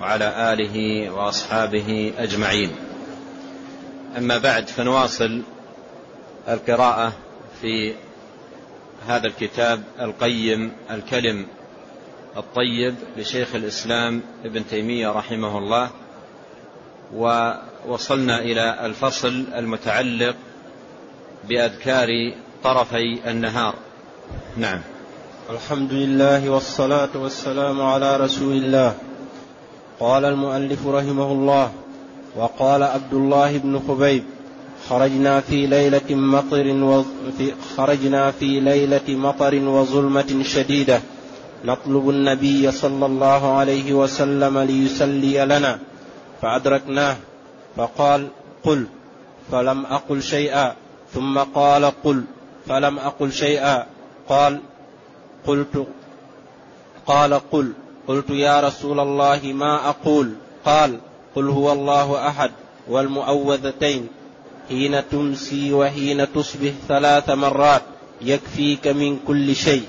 وعلى آله وأصحابه أجمعين. أما بعد فنواصل القراءة في هذا الكتاب القيم الكلم الطيب لشيخ الإسلام ابن تيمية رحمه الله ووصلنا إلى الفصل المتعلق بأذكار طرفي النهار. نعم. الحمد لله والصلاة والسلام على رسول الله. قال المؤلف رحمه الله وقال عبد الله بن خبيب خرجنا في ليلة مطر وفي خرجنا في ليلة مطر وظلمة شديدة نطلب النبي صلى الله عليه وسلم ليسلي لنا فأدركناه فقال قل فلم أقل شيئا ثم قال قل فلم أقل شيئا قال قلت قال قل قلت يا رسول الله ما أقول؟ قال قل هو الله أحد والمؤوذتين حين تمسي وحين تصبح ثلاث مرات يكفيك من كل شيء.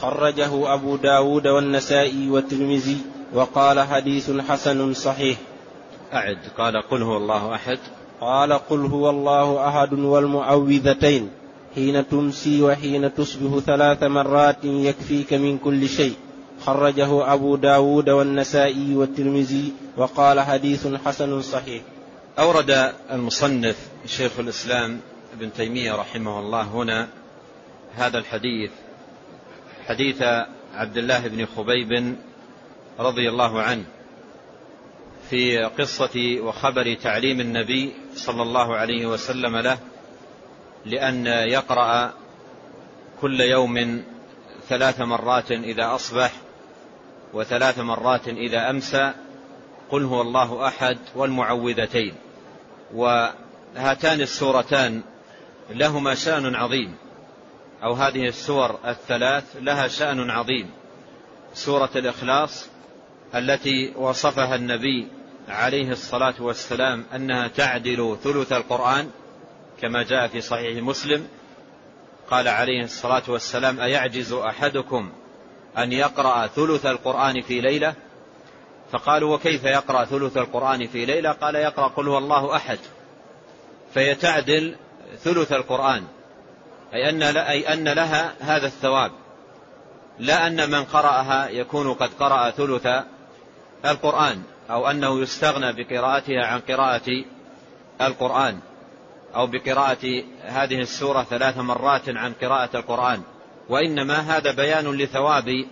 خرجه أبو داود والنسائي والترمذي وقال حديث حسن صحيح. أعد. قال قل هو الله أحد. قال قل هو الله أحد والمعوذتين حين تمسي وحين تصبح ثلاث مرات يكفيك من كل شيء. خرجه أبو داود والنسائي والترمذي وقال حديث حسن صحيح. أورد المصنف شيخ الإسلام ابن تيمية رحمه الله هنا هذا الحديث حديث عبد الله بن خبيب رضي الله عنه في قصة وخبر تعليم النبي صلى الله عليه وسلم له لأن يقرأ كل يوم ثلاث مرات إذا أصبح وثلاث مرات إذا أمسى قل هو الله أحد والمعوذتين. وهاتان السورتان لهما شأن عظيم. أو هذه السور الثلاث لها شأن عظيم. سورة الإخلاص التي وصفها النبي عليه الصلاة والسلام أنها تعدل ثلث القرآن كما جاء في صحيح مسلم. قال عليه الصلاة والسلام أيعجز أحدكم أن يقرأ ثلث القرآن في ليلة؟ فقالوا وكيف يقرأ ثلث القرآن في ليلة؟ قال يقرأ قل هو الله أحد. فيتعدل ثلث القرآن أي أن, أي أن لها هذا الثواب. لا أن من قرأها يكون قد قرأ ثلث القرآن أو أنه يستغنى بقراءتها عن قراءة القرآن أو بقراءة هذه السورة ثلاث مرات عن قراءة القرآن. وإنما هذا بيان لثواب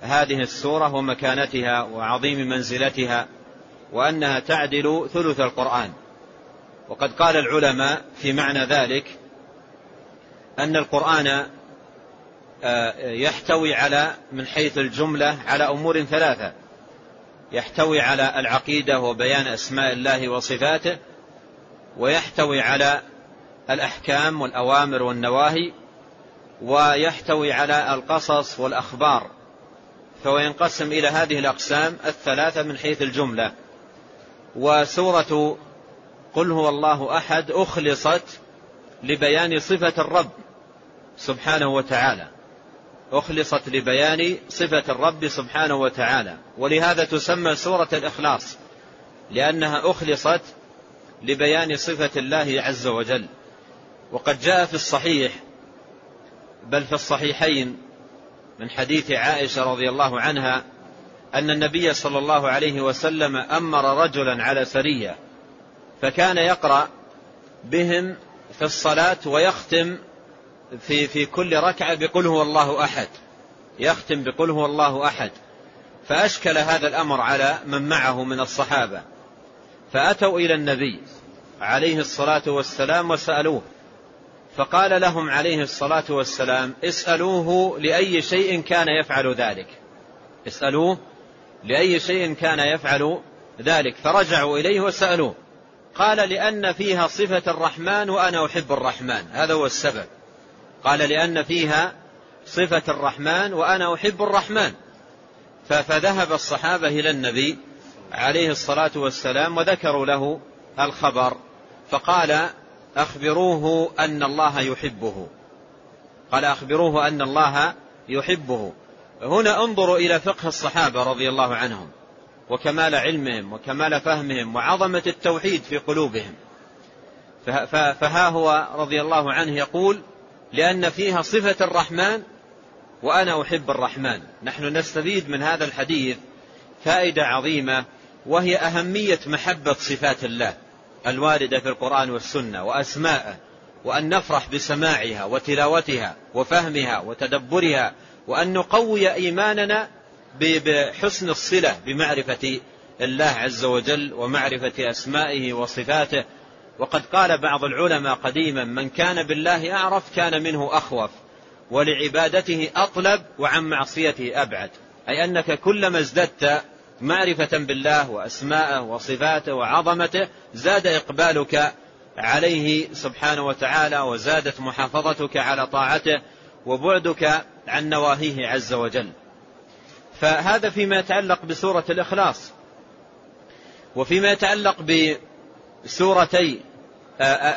هذه السورة ومكانتها وعظيم منزلتها وأنها تعدل ثلث القرآن. وقد قال العلماء في معنى ذلك أن القرآن يحتوي على من حيث الجملة على أمور ثلاثة. يحتوي على العقيدة وبيان أسماء الله وصفاته ويحتوي على الأحكام والأوامر والنواهي ويحتوي على القصص والأخبار. فهو ينقسم إلى هذه الأقسام الثلاثة من حيث الجملة. وسورة قل هو الله أحد أخلصت لبيان صفة الرب سبحانه وتعالى. أخلصت لبيان صفة الرب سبحانه وتعالى. ولهذا تسمى سورة الإخلاص لأنها أخلصت لبيان صفة الله عز وجل. وقد جاء في الصحيح بل في الصحيحين من حديث عائشة رضي الله عنها أن النبي صلى الله عليه وسلم أمر رجلا على سرية فكان يقرأ بهم في الصلاة ويختم في في كل ركعة بقل هو الله أحد يختم بقل هو الله أحد. فأشكل هذا الأمر على من معه من الصحابة فأتوا إلى النبي عليه الصلاة والسلام وسألوه فقال لهم عليه الصلاة والسلام اسألوه لأي شيء كان يفعل ذلك. اسألوه لأي شيء كان يفعل ذلك. فرجعوا إليه وسألوه. قال لأن فيها صفة الرحمن وأنا أحب الرحمن. هذا هو السبب. قال لأن فيها صفة الرحمن وأنا أحب الرحمن. فذهب الصحابة إلى النبي عليه الصلاة والسلام وذكروا له الخبر. فقال أخبروه أن الله يحبه. قال أخبروه أن الله يحبه. هنا انظروا إلى فقه الصحابة رضي الله عنهم وكمال علمهم وكمال فهمهم وعظمة التوحيد في قلوبهم. فها هو رضي الله عنه يقول لأن فيها صفة الرحمن وأنا أحب الرحمن. نحن نستفيد من هذا الحديث فائدة عظيمة وهي أهمية محبة صفات الله. الواردة في القرآن والسنة وأسماءه وأن نفرح بسماعها وتلاوتها وفهمها وتدبرها وأن نقوي إيماننا بحسن الصلة بمعرفة الله عز وجل ومعرفة أسمائه وصفاته. وقد قال بعض العلماء قديما من كان بالله أعرف كان منه أخوف ولعبادته أطلب وعن معصيته أبعد. أي أنك كلما ازددت معرفة بالله وأسماءه وصفاته وعظمته زاد إقبالك عليه سبحانه وتعالى وزادت محافظتك على طاعته وبعدك عن نواهيه عز وجل. فهذا فيما يتعلق بسورة الإخلاص وفيما يتعلق بسورتي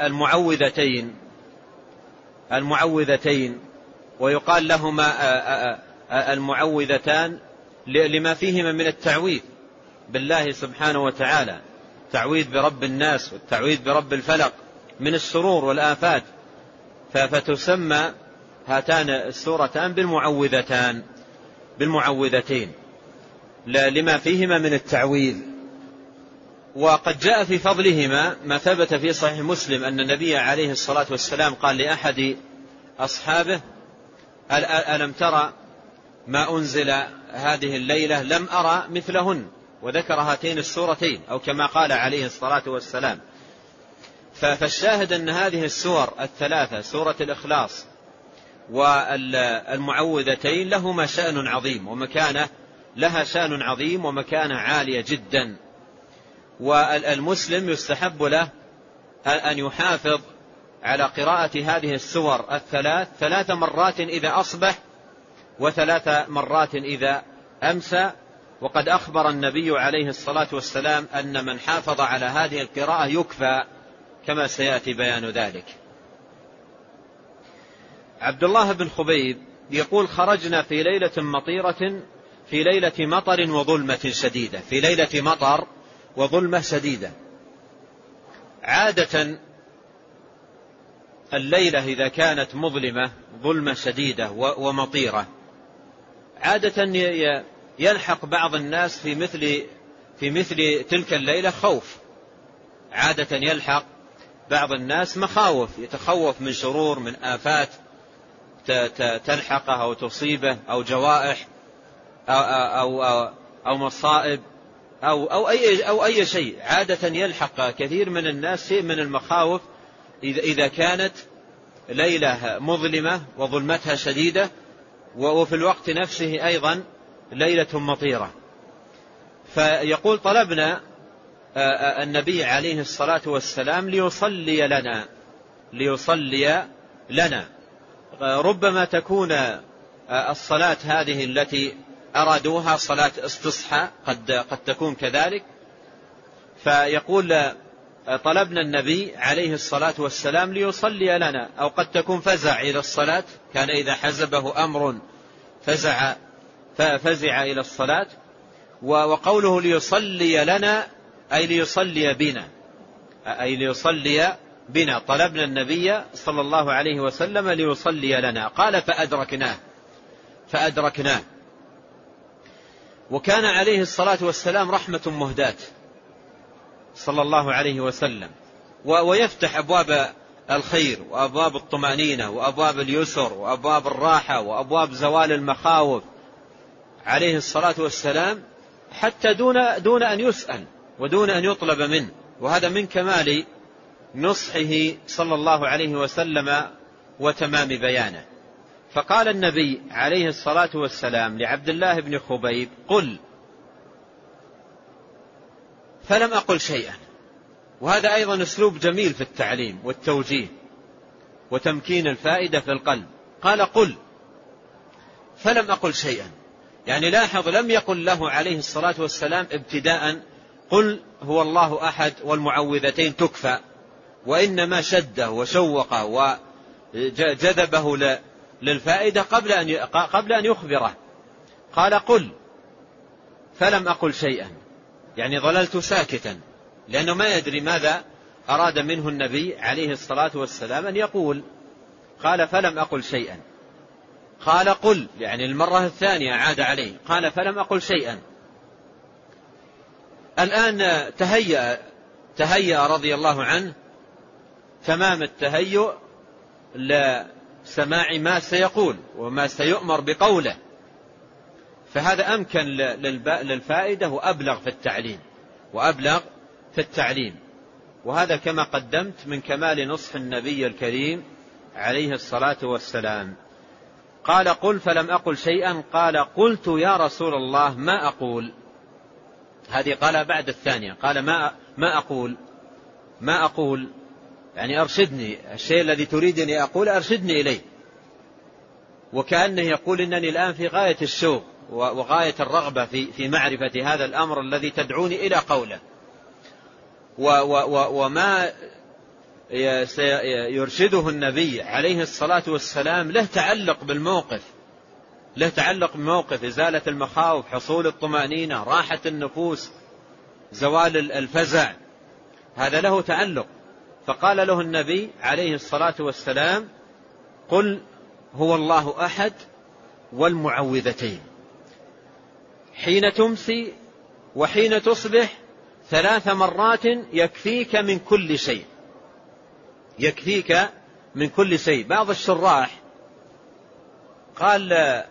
المعوذتين المعوذتين ويقال لهما المعوذتان لما فيهما من التعويذ بالله سبحانه وتعالى. تعويذ برب الناس والتعويذ برب الفلق من الشرور والآفات. فتسمى هاتان السورتان بالمعوذتان بالمعوذتين. لما فيهما من التعويذ. وقد جاء في فضلهما ما ثبت في صحيح مسلم أن النبي عليه الصلاة والسلام قال لأحد أصحابه ألم ترى ما أنزل هذه الليلة لم أرى مثلهن وذكر هاتين السورتين أو كما قال عليه الصلاة والسلام. فالشاهد أن هذه السور الثلاثة سورة الإخلاص والمعوذتين لهما شأن عظيم ومكانة لها شأن عظيم ومكانة عالية جدا. والمسلم يستحب له أن يحافظ على قراءة هذه السور الثلاث ثلاث مرات إذا أصبح وثلاث مرات إذا أمسى وقد أخبر النبي عليه الصلاة والسلام أن من حافظ على هذه القراءة يكفى كما سيأتي بيان ذلك. عبد الله بن خبيب يقول خرجنا في ليلة مطيرة في ليلة مطر وظلمة شديدة في ليلة مطر وظلمة شديدة. عادة الليلة إذا كانت مظلمة ظلمة شديدة ومطيرة. عادة يلحق بعض الناس في مثل في مثل تلك الليلة خوف. عادة يلحق بعض الناس مخاوف يتخوف من شرور من آفات تلحقه أو تصيبه أو جوائح أو, أو, أو, أو مصائب أو, أو, أي, أو أي شيء. عادة يلحق كثير من الناس شيء من المخاوف إذا كانت ليلة مظلمة وظلمتها شديدة وفي الوقت نفسه أيضا ليلة مطيرة. فيقول طلبنا النبي عليه الصلاة والسلام ليصلي لنا ليصلي لنا. ربما تكون الصلاة هذه التي أرادوها صلاة استصحى قد, قد تكون كذلك. فيقول طلبنا النبي عليه الصلاة والسلام ليصلي لنا أو قد تكون فزع إلى الصلاة كان إذا حزبه أمر فزع ففزع إلى الصلاة وقوله ليصلي لنا أي ليصلي بنا أي ليصلي بنا. طلبنا النبي صلى الله عليه وسلم ليصلي لنا. قال فأدركناه فأدركناه. وكان عليه الصلاة والسلام رحمة مهداة. صلى الله عليه وسلم. ويفتح أبواب الخير وأبواب الطمأنينة وأبواب اليسر وأبواب الراحة وأبواب زوال المخاوف. عليه الصلاة والسلام حتى دون دون أن يسأل ودون أن يطلب منه. وهذا من كمال نصحه صلى الله عليه وسلم وتمام بيانه. فقال النبي عليه الصلاة والسلام لعبد الله بن خبيب قل فلم أقل شيئا. وهذا أيضا أسلوب جميل في التعليم والتوجيه وتمكين الفائدة في القلب. قال قل فلم أقل شيئا. يعني لاحظ لم يقل له عليه الصلاة والسلام ابتداء قل هو الله أحد والمعوذتين تكفى وإنما شده وشوقه وجذبه للفائدة قبل أن قبل أن يخبره. قال قل فلم أقل شيئا. يعني ظللت ساكتا لأنه ما يدري ماذا أراد منه النبي عليه الصلاة والسلام أن يقول. قال فلم أقل شيئا. قال قل يعني المرة الثانية عاد عليه. قال فلم أقل شيئا. الآن تهيأ تهيأ رضي الله عنه تمام التهيؤ لسماع ما سيقول وما سيؤمر بقوله. فهذا أمكن للفائدة وأبلغ في التعليم. وأبلغ في التعليم. وهذا كما قدمت من كمال نصح النبي الكريم عليه الصلاة والسلام. قال قل فلم أقل شيئا قال قلت يا رسول الله ما أقول؟ هذه قال بعد الثانية. قال ما ما أقول؟ ما أقول؟ يعني أرشدني. الشيء الذي تريدني أقول أرشدني إليه. وكأنه يقول إنني الآن في غاية الشوق. وغاية الرغبة في في معرفة هذا الأمر الذي تدعوني إلى قوله. وما يرشده النبي عليه الصلاة والسلام له تعلق بالموقف. له تعلق بموقف إزالة المخاوف حصول الطمأنينة راحة النفوس زوال الفزع. هذا له تعلق. فقال له النبي عليه الصلاة والسلام قل هو الله أحد والمعوذتين. حين تمسي وحين تصبح ثلاث مرات يكفيك من كل شيء. يكفيك من كل شيء. بعض الشراح قال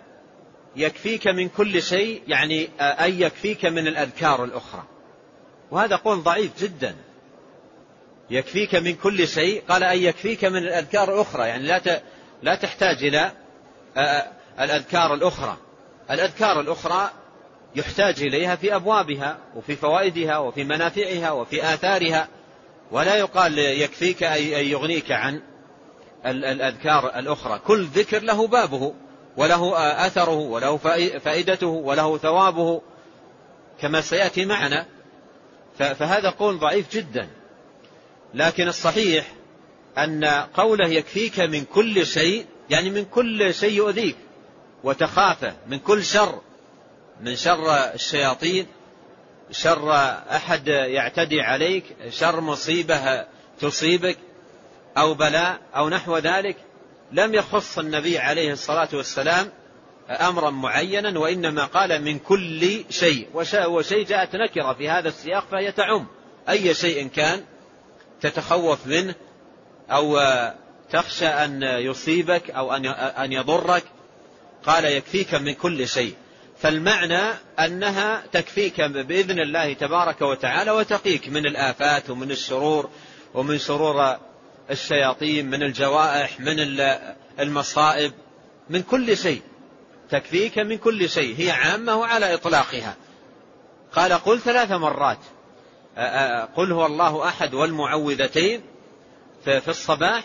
يكفيك من كل شيء يعني أي يكفيك من الأذكار الأخرى. وهذا قول ضعيف جدا. يكفيك من كل شيء. قال أي يكفيك من الأذكار الأخرى. يعني لا لا تحتاج إلى الأذكار الأخرى. الأذكار الأخرى يحتاج إليها في أبوابها وفي فوائدها وفي منافعها وفي آثارها. ولا يقال يكفيك أي يغنيك عن الأذكار الأخرى. كل ذكر له بابه وله أثره وله فائدته وله ثوابه. كما سيأتي معنا فهذا قول ضعيف جدا. لكن الصحيح أن قوله يكفيك من كل شيء يعني من كل شيء يؤذيك وتخافه من كل شر من شر الشياطين شر أحد يعتدي عليك شر مصيبة تصيبك أو بلاء أو نحو ذلك لم يخص النبي عليه الصلاة والسلام أمرا معينا وإنما قال من كل شيء. وشيء جاءت نكرة في هذا السياق فهي تعم. أي شيء كان تتخوف منه أو تخشى أن يصيبك أو أن يضرك قال يكفيك من كل شيء. فالمعنى أنها تكفيك بإذن الله تبارك وتعالى وتقيك من الآفات ومن الشرور ومن شرور الشياطين من الجوائح من المصائب من كل شيء. تكفيك من كل شيء. هي عامة وعلى إطلاقها. قال قل ثلاث مرات. قل هو الله أحد والمعوذتين في الصباح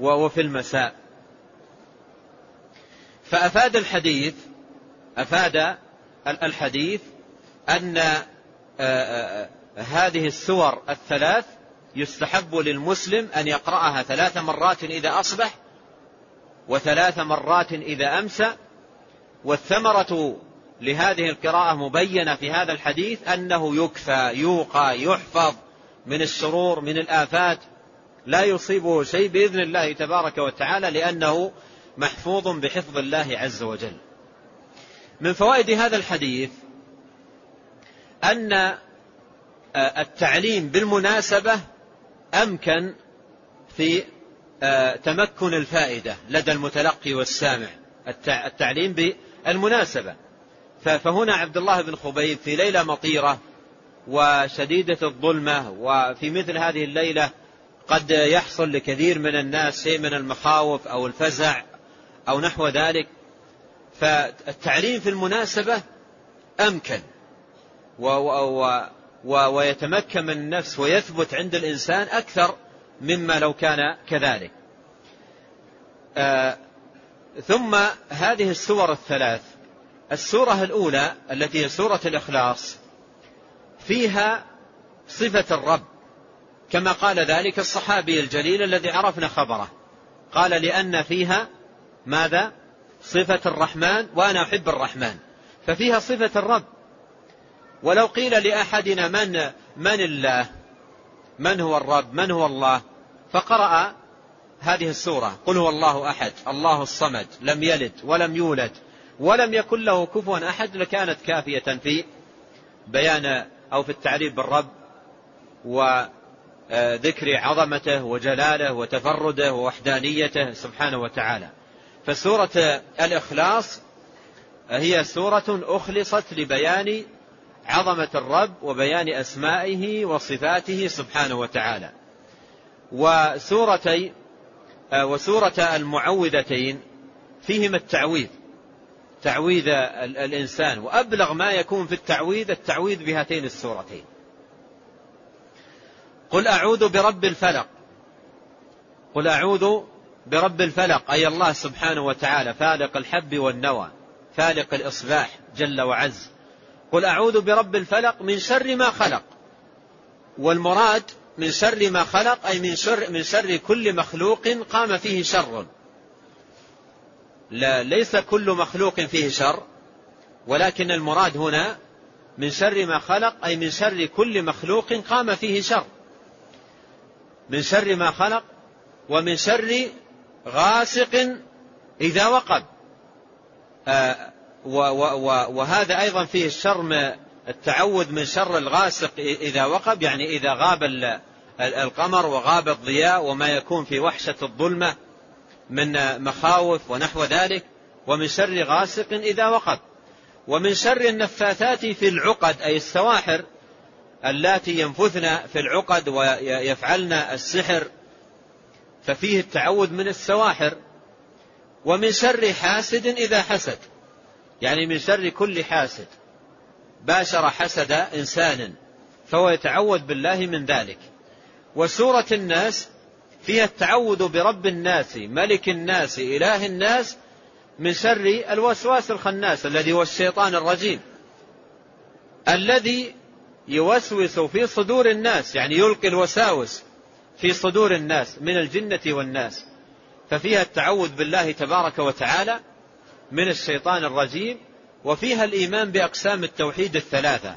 وفي المساء. فأفاد الحديث أفاد الحديث أن هذه السور الثلاث يستحب للمسلم أن يقرأها ثلاث مرات إذا أصبح وثلاث مرات إذا أمسى والثمرة لهذه القراءة مبينة في هذا الحديث أنه يكفى يوقى يحفظ من الشرور من الآفات لا يصيبه شيء بإذن الله تبارك وتعالى لأنه محفوظ بحفظ الله عز وجل. من فوائد هذا الحديث أن التعليم بالمناسبة أمكن في تمكن الفائدة لدى المتلقي والسامع التعليم بالمناسبة. فهنا عبد الله بن خبيب في ليلة مطيرة وشديدة الظلمة وفي مثل هذه الليلة قد يحصل لكثير من الناس شيء من المخاوف أو الفزع أو نحو ذلك فالتعليم في المناسبة أمكن. ويتمكن من النفس ويثبت عند الإنسان أكثر مما لو كان كذلك. آه ثم هذه السور الثلاث. السورة الأولى التي هي سورة الإخلاص فيها صفة الرب. كما قال ذلك الصحابي الجليل الذي عرفنا خبره. قال لأن فيها ماذا؟ صفة الرحمن وأنا أحب الرحمن. ففيها صفة الرب. ولو قيل لأحدنا من من الله؟ من هو الرب؟ من هو الله؟ فقرأ هذه السورة. قل هو الله أحد. الله الصمد. لم يلد ولم يولد ولم يكن له كفوا أحد لكانت كافية في بيان أو في التعريف بالرب وذكر عظمته وجلاله وتفرده ووحدانيته سبحانه وتعالى. فسورة الإخلاص هي سورة أخلصت لبيان عظمة الرب وبيان أسمائه وصفاته سبحانه وتعالى. وسورتي وسورة المعوذتين فيهما التعويذ تعويذ الإنسان. وأبلغ ما يكون في التعويذ التعويذ بهاتين السورتين. قل أعوذ برب الفلق. قل أعوذ برب الفلق أي الله سبحانه وتعالى فالق الحب والنوى فالق الإصباح جل وعز. قل أعوذ برب الفلق من شر ما خلق. والمراد من شر ما خلق أي من شر, من شر كل مخلوق قام فيه شر. لا ليس كل مخلوق فيه شر ولكن المراد هنا من شر ما خلق أي من شر كل مخلوق قام فيه شر. من شر ما خلق ومن شر غاسق إذا وقب. آه وهذا أيضا فيه الشر التعوذ من شر الغاسق إذا وقب يعني إذا غاب القمر وغاب الضياء وما يكون في وحشة الظلمة من مخاوف ونحو ذلك ومن شر غاسق إذا وقب. ومن شر النفاثات في العقد أي السواحر اللاتي ينفثن في العقد ويفعلن السحر ففيه التعوذ من السواحر ومن شر حاسد إذا حسد. يعني من شر كل حاسد. باشر حسد إنسان فهو يتعوذ بالله من ذلك. وسورة الناس فيها التعوذ برب الناس ملك الناس إله الناس من شر الوسواس الخناس الذي هو الشيطان الرجيم. الذي يوسوس في صدور الناس يعني يلقي الوساوس. في صدور الناس من الجنة والناس. ففيها التعوذ بالله تبارك وتعالى من الشيطان الرجيم وفيها الإيمان بأقسام التوحيد الثلاثة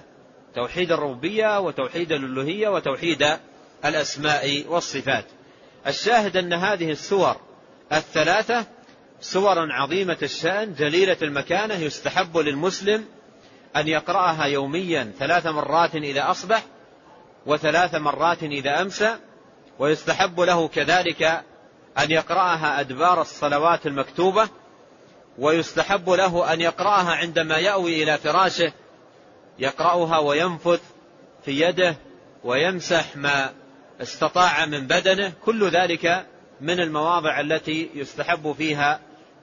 توحيد الربوبية وتوحيد الألوهية وتوحيد الأسماء والصفات. الشاهد أن هذه السور الثلاثة سور عظيمة الشأن جليلة المكانة يستحب للمسلم أن يقرأها يوميا ثلاث مرات إذا أصبح وثلاث مرات إذا أمسى ويستحب له كذلك أن يقرأها أدبار الصلوات المكتوبة ويستحب له أن يقرأها عندما يأوي إلى فراشه يقرأها وينفث في يده ويمسح ما استطاع من بدنه. كل ذلك من المواضع التي يستحب فيها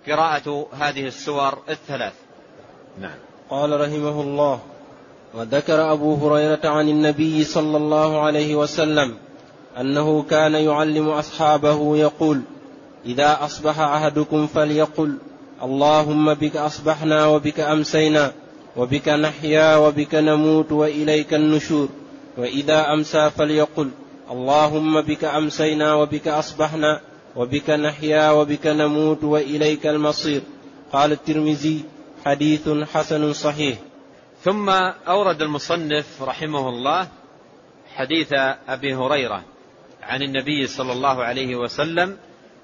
قراءة هذه السور الثلاث. نعم. قال رحمه الله وذكر أبو هريرة عن النبي صلى الله عليه وسلم أنه كان يعلم أصحابه يقول إذا أصبح أحدكم فليقل اللهم بك أصبحنا وبك أمسينا وبك نحيا وبك نموت وإليك النشور وإذا أمسى فليقل اللهم بك أمسينا وبك أصبحنا وبك نحيا وبك نموت وإليك المصير قال الترمذي حديث حسن صحيح ثم أورد المصنف رحمه الله حديث أبي هريرة. عن النبي صلى الله عليه وسلم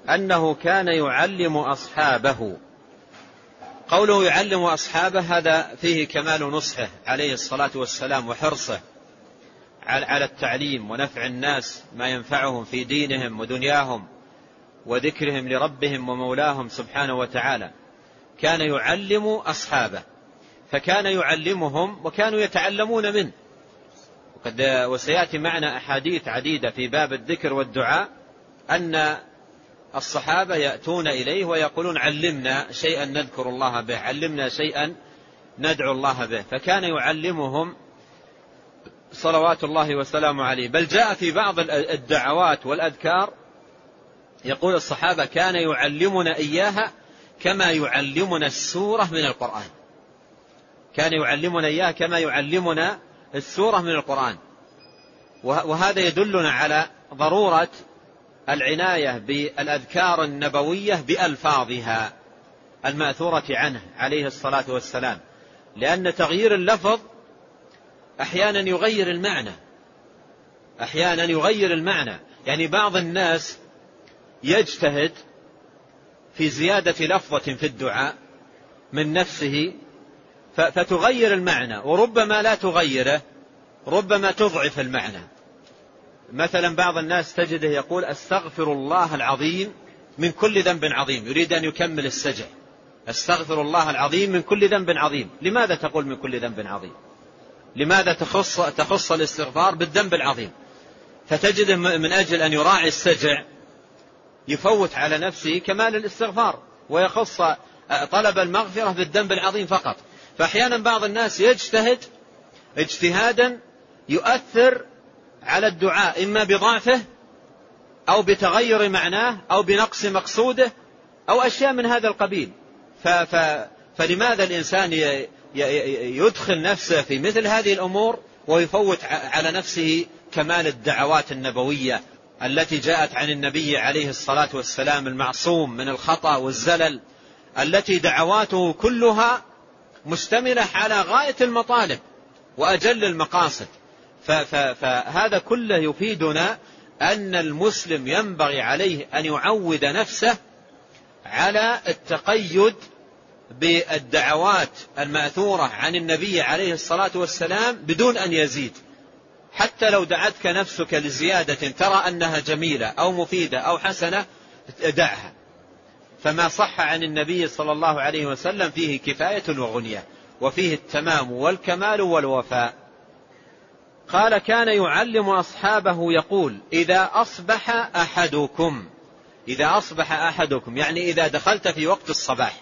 أنه كان يعلم أصحابه. قوله يعلم أصحابه هذا فيه كمال نصحه عليه الصلاة والسلام وحرصه على التعليم ونفع الناس ما ينفعهم في دينهم ودنياهم وذكرهم لربهم ومولاهم سبحانه وتعالى. كان يعلم أصحابه فكان يعلمهم وكانوا يتعلمون منه. وقد وسيأتي معنا أحاديث عديدة في باب الذكر والدعاء أن الصحابة يأتون إليه ويقولون علمنا شيئا نذكر الله به علمنا شيئا ندعو الله به. فكان يعلمهم صلوات الله وسلامه عليه. بل جاء في بعض الدعوات والأذكار يقول الصحابة كان يعلمنا إياها كما يعلمنا السورة من القرآن. كان يعلمنا إياها كما يعلمنا السورة من القرآن. وهذا يدلنا على ضرورة العناية بالأذكار النبوية بألفاظها المأثورة عنه عليه الصلاة والسلام. لأن تغيير اللفظ أحيانا يغير المعنى. أحيانا يغير المعنى. يعني بعض الناس يجتهد في زيادة لفظة في الدعاء من نفسه فتغير المعنى وربما لا تغيره ربما تضعف المعنى. مثلا بعض الناس تجده يقول أستغفر الله العظيم من كل ذنب عظيم يريد أن يكمل السجع. أستغفر الله العظيم من كل ذنب عظيم. لماذا تقول من كل ذنب عظيم؟ لماذا تخص, تخص الاستغفار بالذنب العظيم؟ فتجده من أجل أن يراعي السجع يفوت على نفسه كمال الاستغفار ويخص طلب المغفرة بالذنب العظيم فقط. فأحيانا بعض الناس يجتهد اجتهادا يؤثر على الدعاء إما بضعفه أو بتغير معناه أو بنقص مقصوده أو أشياء من هذا القبيل. ف ف فلماذا الإنسان يدخل نفسه في مثل هذه الأمور ويفوت على نفسه كمال الدعوات النبوية التي جاءت عن النبي عليه الصلاة والسلام المعصوم من الخطأ والزلل التي دعواته كلها مشتملة على غاية المطالب وأجل المقاصد. فهذا كله يفيدنا أن المسلم ينبغي عليه أن يعود نفسه على التقيد بالدعوات المأثورة عن النبي عليه الصلاة والسلام بدون أن يزيد. حتى لو دعتك نفسك لزيادة ترى أنها جميلة أو مفيدة أو حسنة دعها. فما صح عن النبي صلى الله عليه وسلم فيه كفاية وغنية وفيه التمام والكمال والوفاء. قال كان يعلم أصحابه يقول إذا أصبح أحدكم إذا أصبح أحدكم يعني إذا دخلت في وقت الصباح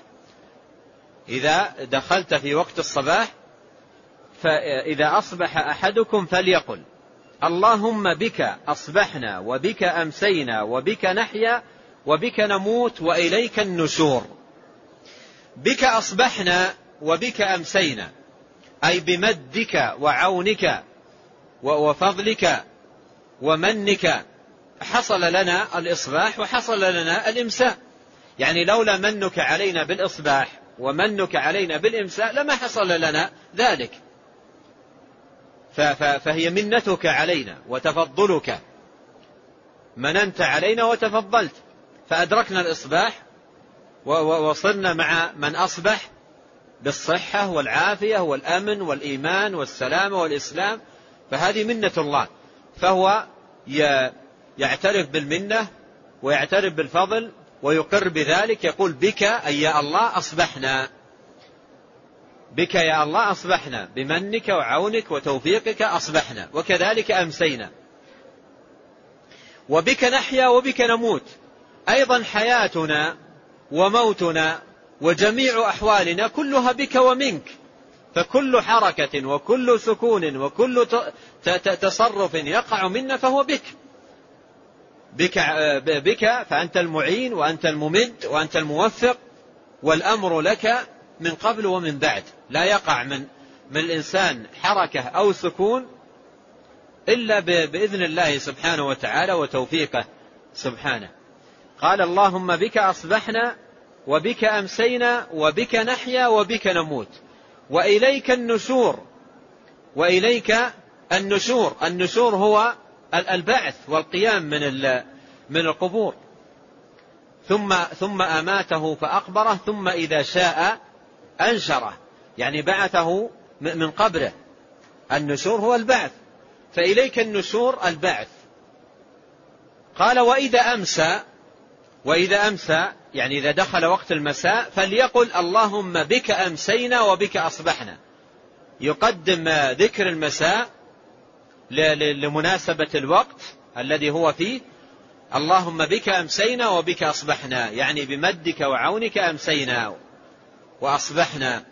إذا دخلت في وقت الصباح فإذا أصبح أحدكم فليقل اللهم بك أصبحنا وبك أمسينا وبك نحيا وبك نموت وإليك النشور. بك أصبحنا وبك أمسينا. أي بمدك وعونك وفضلك ومنك. حصل لنا الإصباح وحصل لنا الإمساء. يعني لولا منك علينا بالإصباح ومنك علينا بالإمساء لما حصل لنا ذلك. فهي منتك علينا وتفضلك. مننت علينا وتفضلت. فأدركنا الإصباح وصرنا مع من أصبح بالصحة والعافية والأمن والإيمان والسلامة والإسلام فهذه منة الله. فهو يعترف بالمنة ويعترف بالفضل ويقر بذلك يقول بك أي يا الله أصبحنا. بك يا الله أصبحنا. بمنك وعونك وتوفيقك أصبحنا. وكذلك أمسينا. وبك نحيا وبك نموت. أيضا حياتنا وموتنا وجميع أحوالنا كلها بك ومنك. فكل حركة وكل سكون وكل تصرف يقع منا فهو بك. بك, بك فأنت المعين وأنت الممد وأنت الموفق والأمر لك من قبل ومن بعد. لا يقع من من الإنسان حركة أو سكون إلا بإذن الله سبحانه وتعالى وتوفيقه سبحانه. قال اللهم بك أصبحنا وبك أمسينا وبك نحيا وبك نموت. وإليك النشور. وإليك النشور. النشور هو البعث والقيام من من القبور. ثم ثم أماته فأقبره ثم إذا شاء أنشره. يعني بعثه من قبره. النشور هو البعث. فإليك النشور البعث. قال وإذا أمسى وإذا أمسى يعني إذا دخل وقت المساء فليقل اللهم بك أمسينا وبك أصبحنا. يقدم ذكر المساء لمناسبة الوقت الذي هو فيه. اللهم بك أمسينا وبك أصبحنا يعني بمدك وعونك أمسينا وأصبحنا.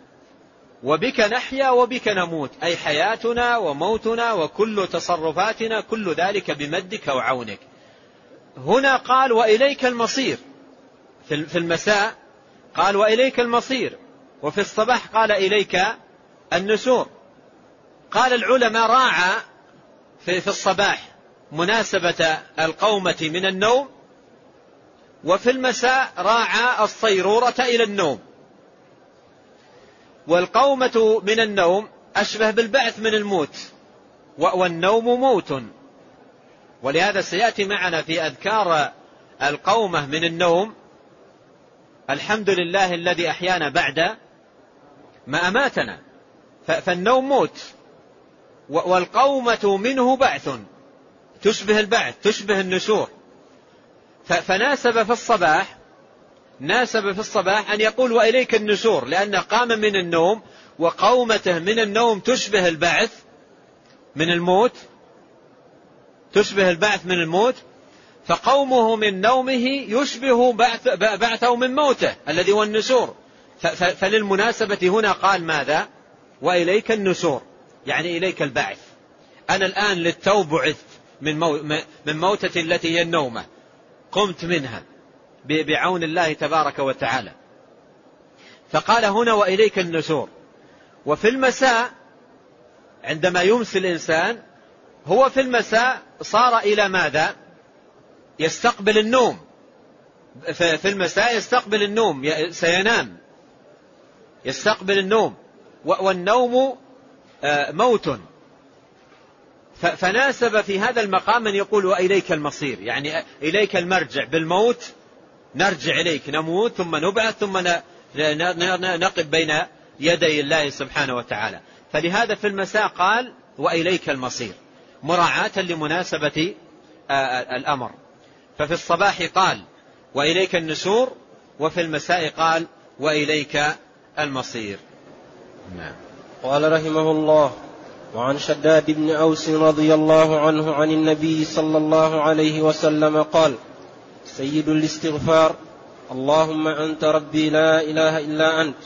وبك نحيا وبك نموت أي حياتنا وموتنا وكل تصرفاتنا كل ذلك بمدك وعونك. هنا قال وإليك المصير. في المساء قال وإليك المصير. وفي الصباح قال إليك النشور قال العلماء راعى في الصباح مناسبة القومة من النوم. وفي المساء راعى الصيرورة إلى النوم. والقومة من النوم أشبه بالبعث من الموت. والنوم موت. ولهذا سيأتي معنا في أذكار القومة من النوم الحمد لله الذي أحيانا بعد ما أماتنا فالنوم موت والقومة منه بعث تشبه البعث تشبه النشور فناسب في الصباح ناسب في الصباح أن يقول وإليك النشور لأنه قام من النوم وقومته من النوم تشبه البعث من الموت تشبه البعث من الموت فقومه من نومه يشبه بعث بعثه من موته الذي هو النشور. فللمناسبة هنا قال ماذا؟ وإليك النشور يعني إليك البعث. أنا الآن للتو بعثت من, من موتة التي هي النومة. قمت منها بعون الله تبارك وتعالى. فقال هنا وإليك النشور. وفي المساء عندما يمسي الإنسان هو في المساء صار إلى ماذا؟ يستقبل النوم. في المساء يستقبل النوم سينام. يستقبل النوم. والنوم آه، موت. فناسب في هذا المقام أن يقول وإليك المصير. يعني إليك المرجع. بالموت نرجع إليك. نموت ثم نبعث ثم نقف بين يدي الله سبحانه وتعالى. فلهذا في المساء قال وإليك المصير. مراعاة لمناسبة آه، الأمر. ففي الصباح قال وإليك النشور وفي المساء قال وإليك المصير نعم. قال رحمه الله وعن شداد بن أوس رضي الله عنه عن النبي صلى الله عليه وسلم قال سيد الاستغفار اللهم أنت ربي لا إله إلا أنت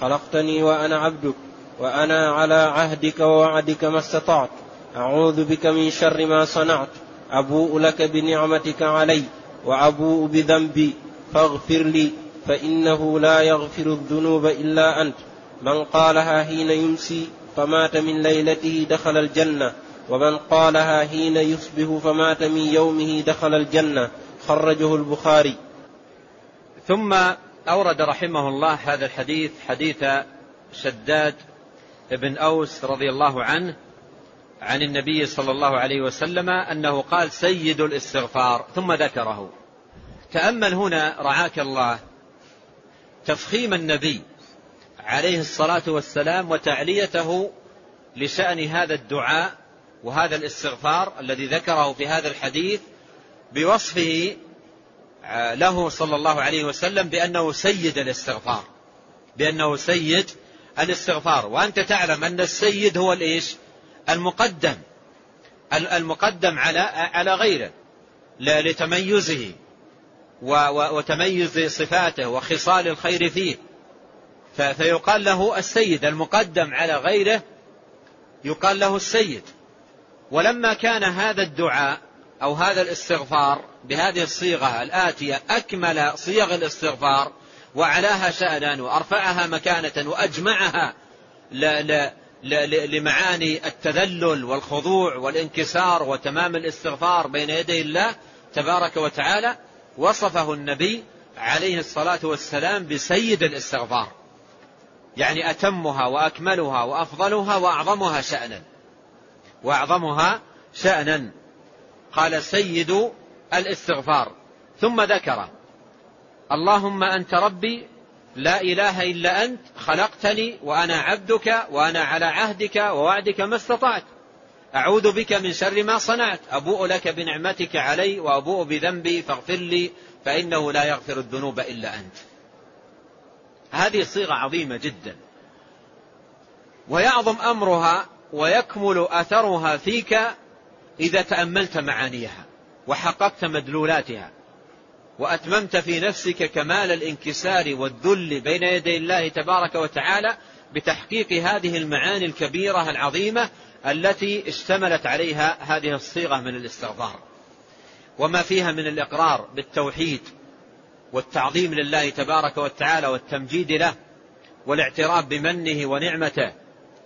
خلقتني وأنا عبدك وأنا على عهدك ووعدك ما استطعت أعوذ بك من شر ما صنعت. أبوء لك بنعمتك علي وأبوء بذنبي. فاغفر لي فإنه لا يغفر الذنوب إلا أنت. من قالها حين يمسي فمات من ليلته دخل الجنة. ومن قالها حين يصبح فمات من يومه دخل الجنة. خرجه البخاري. ثم أورد رحمه الله هذا الحديث حديث شداد بن أوس رضي الله عنه عن النبي صلى الله عليه وسلم أنه قال سيد الاستغفار ثم ذكره. تأمل هنا رعاك الله تفخيم النبي عليه الصلاة والسلام وتعليته لشأن هذا الدعاء وهذا الاستغفار الذي ذكره في هذا الحديث بوصفه آه، له صلى الله عليه وسلم بأنه سيد الاستغفار بأنه سيد الاستغفار. وأنت تعلم أن السيد هو الإيش؟ المقدم المقدم على على غيره لتميزه وتميز صفاته وخصال الخير فيه. فيقال له السيد المقدم على غيره يقال له السيد. ولما كان هذا الدعاء أو هذا الاستغفار بهذه الصيغة الآتية أكمل صيغ الاستغفار وعلاها شأنا وأرفعها مكانة وأجمعها لمعاني التذلل والخضوع والانكسار وتمام الاستغفار بين يدي الله تبارك وتعالى وصفه النبي عليه الصلاة والسلام بسيد الاستغفار. يعني أتمها وأكملها وأفضلها وأعظمها شأنا. وأعظمها شأنا. قال سيد الاستغفار. ثم ذكر اللهم أنت ربي لا إله إلا أنت خلقتني وأنا عبدك وأنا على عهدك ووعدك ما استطعت. أعوذ بك من شر ما صنعت. أبوء لك بنعمتك علي وأبوء بذنبي فاغفر لي فإنه لا يغفر الذنوب إلا أنت. هذه صيغة عظيمة جدا. ويعظم أمرها ويكمل أثرها فيك إذا تأملت معانيها وحققت مدلولاتها. وأتممت في نفسك كمال الانكسار والذل بين يدي الله تبارك وتعالى بتحقيق هذه المعاني الكبيرة العظيمة التي اشتملت عليها هذه الصيغة من الاستغفار. وما فيها من الإقرار بالتوحيد والتعظيم لله تبارك وتعالى والتمجيد له والاعتراف بمنه ونعمته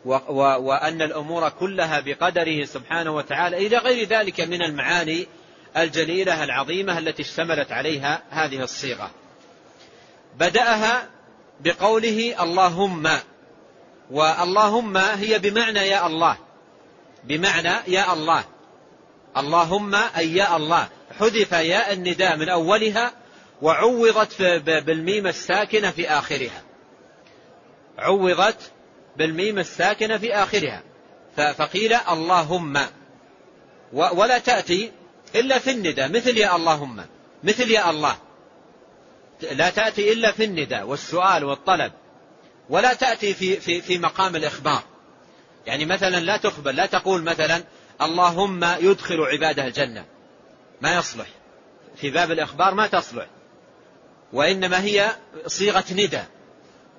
وأن الأمور كلها بقدره سبحانه وتعالى إلى غير ذلك من المعاني الجليلة العظيمة التي اشتملت عليها هذه الصيغة. بدأها بقوله اللهم واللهم هي بمعنى يا الله بمعنى يا الله. اللهم أي يا الله. حذف ياء النداء من أولها وعوضت بالميم الساكنة في آخرها. عوضت بالميم الساكنة في آخرها. فقيل اللهم. ولا تأتي إلا في النداء. مثل يا اللهم مثل يا الله. لا تأتي إلا في النداء والسؤال والطلب ولا تأتي في, في, في مقام الإخبار. يعني مثلا لا تخبر لا تقول مثلا اللهم يدخل عباده الجنة. ما يصلح. في باب الإخبار ما تصلح. وإنما هي صيغة ندى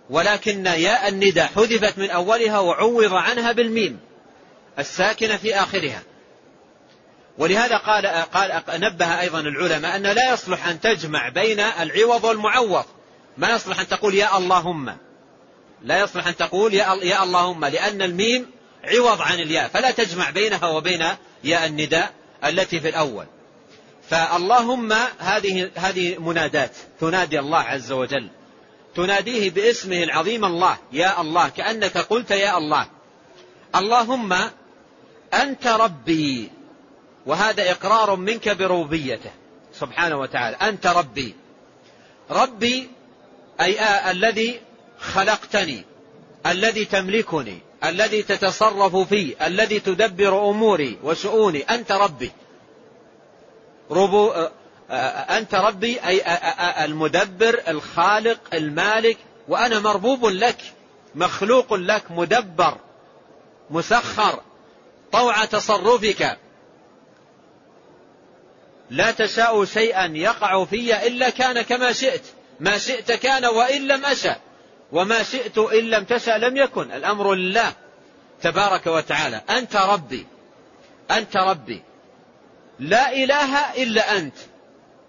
ولكن ياء الندى حذفت من أولها وعوض عنها بالميم الساكنة في آخرها. ولهذا قال, قال نبه أيضا العلماء أن لا يصلح أن تجمع بين العوض والمعوض. ما يصلح أن تقول يا اللهم. لا يصلح أن تقول يا, يا اللهم لأن الميم عوض عن الياء فلا تجمع بينها وبين ياء النداء التي في الأول. فاللهم هذه هذه منادات تنادي الله عز وجل. تناديه باسمه العظيم الله يا الله كأنك قلت يا الله. اللهم أنت ربي. وهذا إقرار منك بربوبيته. سبحانه وتعالى. أنت ربي. ربي أي آه الذي خلقتني الذي تملكني الذي تتصرف في الذي تدبر أموري وشؤوني. أنت ربي. ربو أنت ربي أي المدبر الخالق المالك. وأنا مربوب لك مخلوق لك مدبر مسخر طوع تصرفك. لا تشاء شيئا يقع في إلا كان كما شئت. ما شئت كان وإن لم أشأ. وما شئت إن لم تشأ لم يكن. الأمر لله تبارك وتعالى. أنت ربي. أنت ربي. لا إله إلا أنت.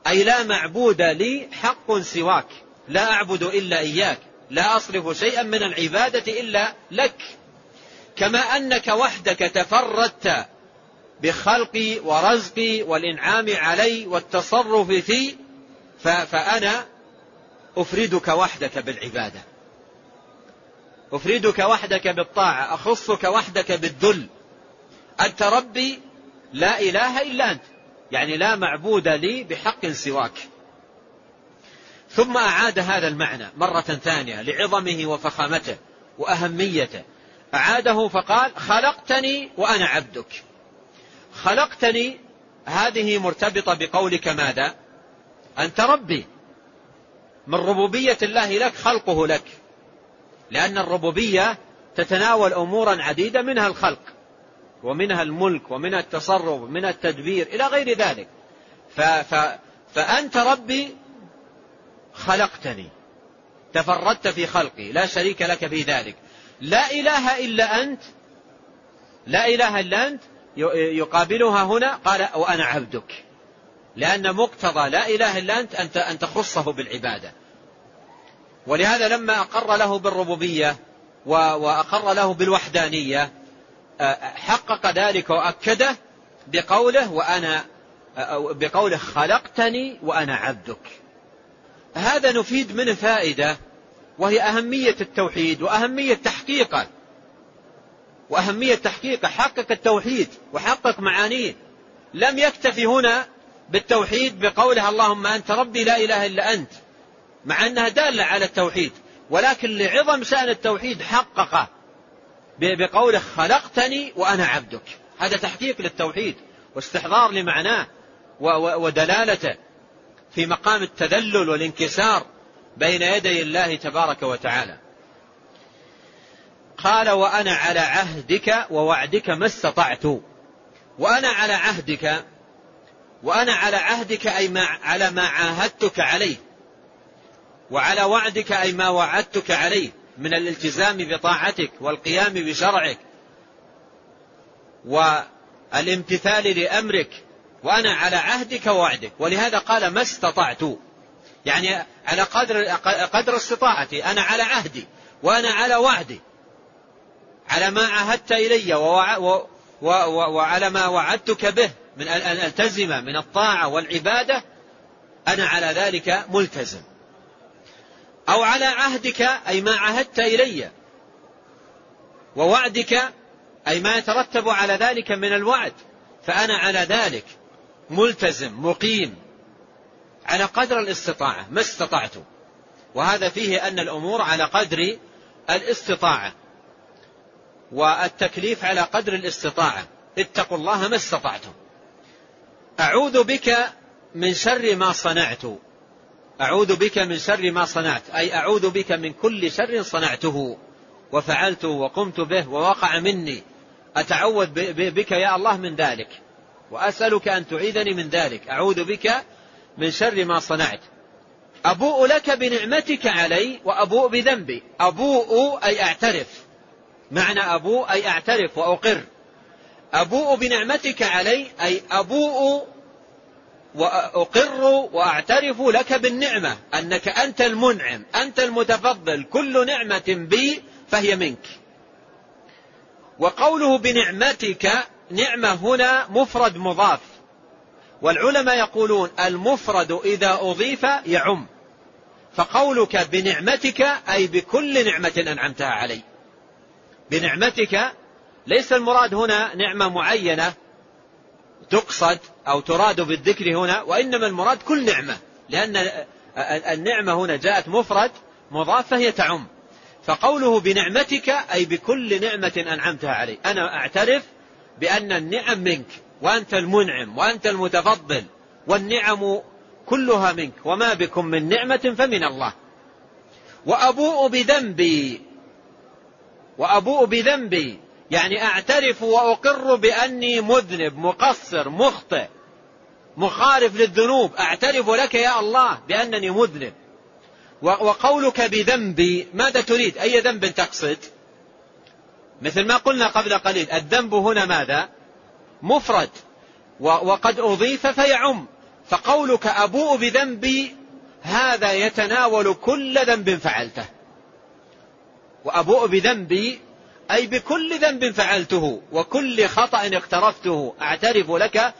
أي لا معبود لي حق سواك. لا أعبد إلا إياك. لا أصرف شيئا من العبادة إلا لك. كما أنك وحدك تفردت بخلقي ورزقي والإنعام علي والتصرف في فأنا أفردك وحدك بالعبادة. أفردك وحدك بالطاعة أخصك وحدك بالذل. أنت ربي لا إله إلا أنت. يعني لا معبود لي بحق سواك. ثم أعاد هذا المعنى مرة ثانية لعظمه وفخامته وأهميته. أعاده فقال خلقتني وأنا عبدك. خلقتني هذه مرتبطة بقولك ماذا؟ أنت ربي. من ربوبية الله لك خلقه لك. لأن الربوبية تتناول أمورا عديدة منها الخلق ومنها الملك ومنها التصرف ومنها التدبير إلى غير ذلك. ف ف فأنت ربي خلقتني. تفردت في خلقي. لا شريك لك في ذلك. لا إله إلا أنت. لا إله إلا أنت. يقابلها هنا قال وأنا عبدك. لأن مقتضى لا إله إلا أنت أن تخصه بالعبادة. ولهذا لما أقر له بالربوبية وأقر له بالوحدانية حقق ذلك وأكده بقوله وأنا بقوله خلقتني وأنا عبدك. هذا نفيد منه فائدة وهي أهمية التوحيد وأهمية تحقيقه. وأهمية تحقيقه حقق التوحيد وحقق معانيه. لم يكتفي هنا بالتوحيد بقوله اللهم أنت ربي لا إله إلا أنت مع أنها دالة على التوحيد ولكن لعظم شأن التوحيد حققه بقوله خلقتني وأنا عبدك. هذا تحقيق للتوحيد واستحضار لمعناه ودلالته في مقام التذلل والانكسار بين يدي الله تبارك وتعالى. قال وأنا على عهدك ووعدك ما استطعت. وأنا على عهدك وأنا على عهدك أي ما على ما عاهدتك عليه. وعلى وعدك أي ما وعدتك عليه من الالتزام بطاعتك والقيام بشرعك والامتثال لأمرك. وأنا على عهدك ووعدك. ولهذا قال ما استطعت. يعني على قدر قدر استطاعتي. أنا على عهدي. وأنا على وعدي. على ما عهدت إلي وعلى ما وعدتك به من أن ألتزم من الطاعة والعبادة أنا على ذلك ملتزم. أو على عهدك أي ما عهدت إلي ووعدك أي ما يترتب على ذلك من الوعد فأنا على ذلك ملتزم مقيم على قدر الاستطاعة ما استطعت. وهذا فيه أن الأمور على قدر الاستطاعة. والتكليف على قدر الاستطاعة. اتقوا الله ما استطعتم. أعوذ بك من شر ما صنعت. أعوذ بك من شر ما صنعت. أي أعوذ بك من كل شر صنعته. وفعلته وقمت به ووقع مني. أتعوذ بك يا الله من ذلك. وأسألك أن تعيذني من ذلك. أعوذ بك من شر ما صنعت. أبوء لك بنعمتك علي وأبوء بذنبي. أبوء أي أعترف. معنى أبوء أي أعترف وأقر. أبوء بنعمتك علي أي أبوء وأقر وأعترف لك بالنعمة أنك أنت المنعم أنت المتفضل كل نعمة بي فهي منك. وقوله بنعمتك نعمة هنا مفرد مضاف. والعلماء يقولون المفرد إذا أضيف يعم. فقولك بنعمتك أي بكل نعمة أنعمتها علي. بنعمتك ليس المراد هنا نعمة معينة تقصد أو تراد بالذكر هنا وإنما المراد كل نعمة لأن النعمة هنا جاءت مفرد مضاف فهي تعم. فقوله بنعمتك أي بكل نعمة أنعمتها علي أنا أعترف بأن النعم منك وأنت المنعم وأنت المتفضل والنعم كلها منك وما بكم من نعمة فمن الله. وأبوء بذنبي وأبوء بذنبي. يعني أعترف وأقر بأني مذنب مقصر مخطئ مخالف للذنوب. أعترف لك يا الله بأنني مذنب. وقولك بذنبي ماذا تريد؟ أي ذنب تقصد؟ مثل ما قلنا قبل قليل الذنب هنا ماذا؟ مفرد. وقد أضيف فيعم. فقولك أبوء بذنبي هذا يتناول كل ذنب فعلته. وأبوء بذنبي أي بكل ذنب فعلته وكل خطأ اقترفته أعترف لك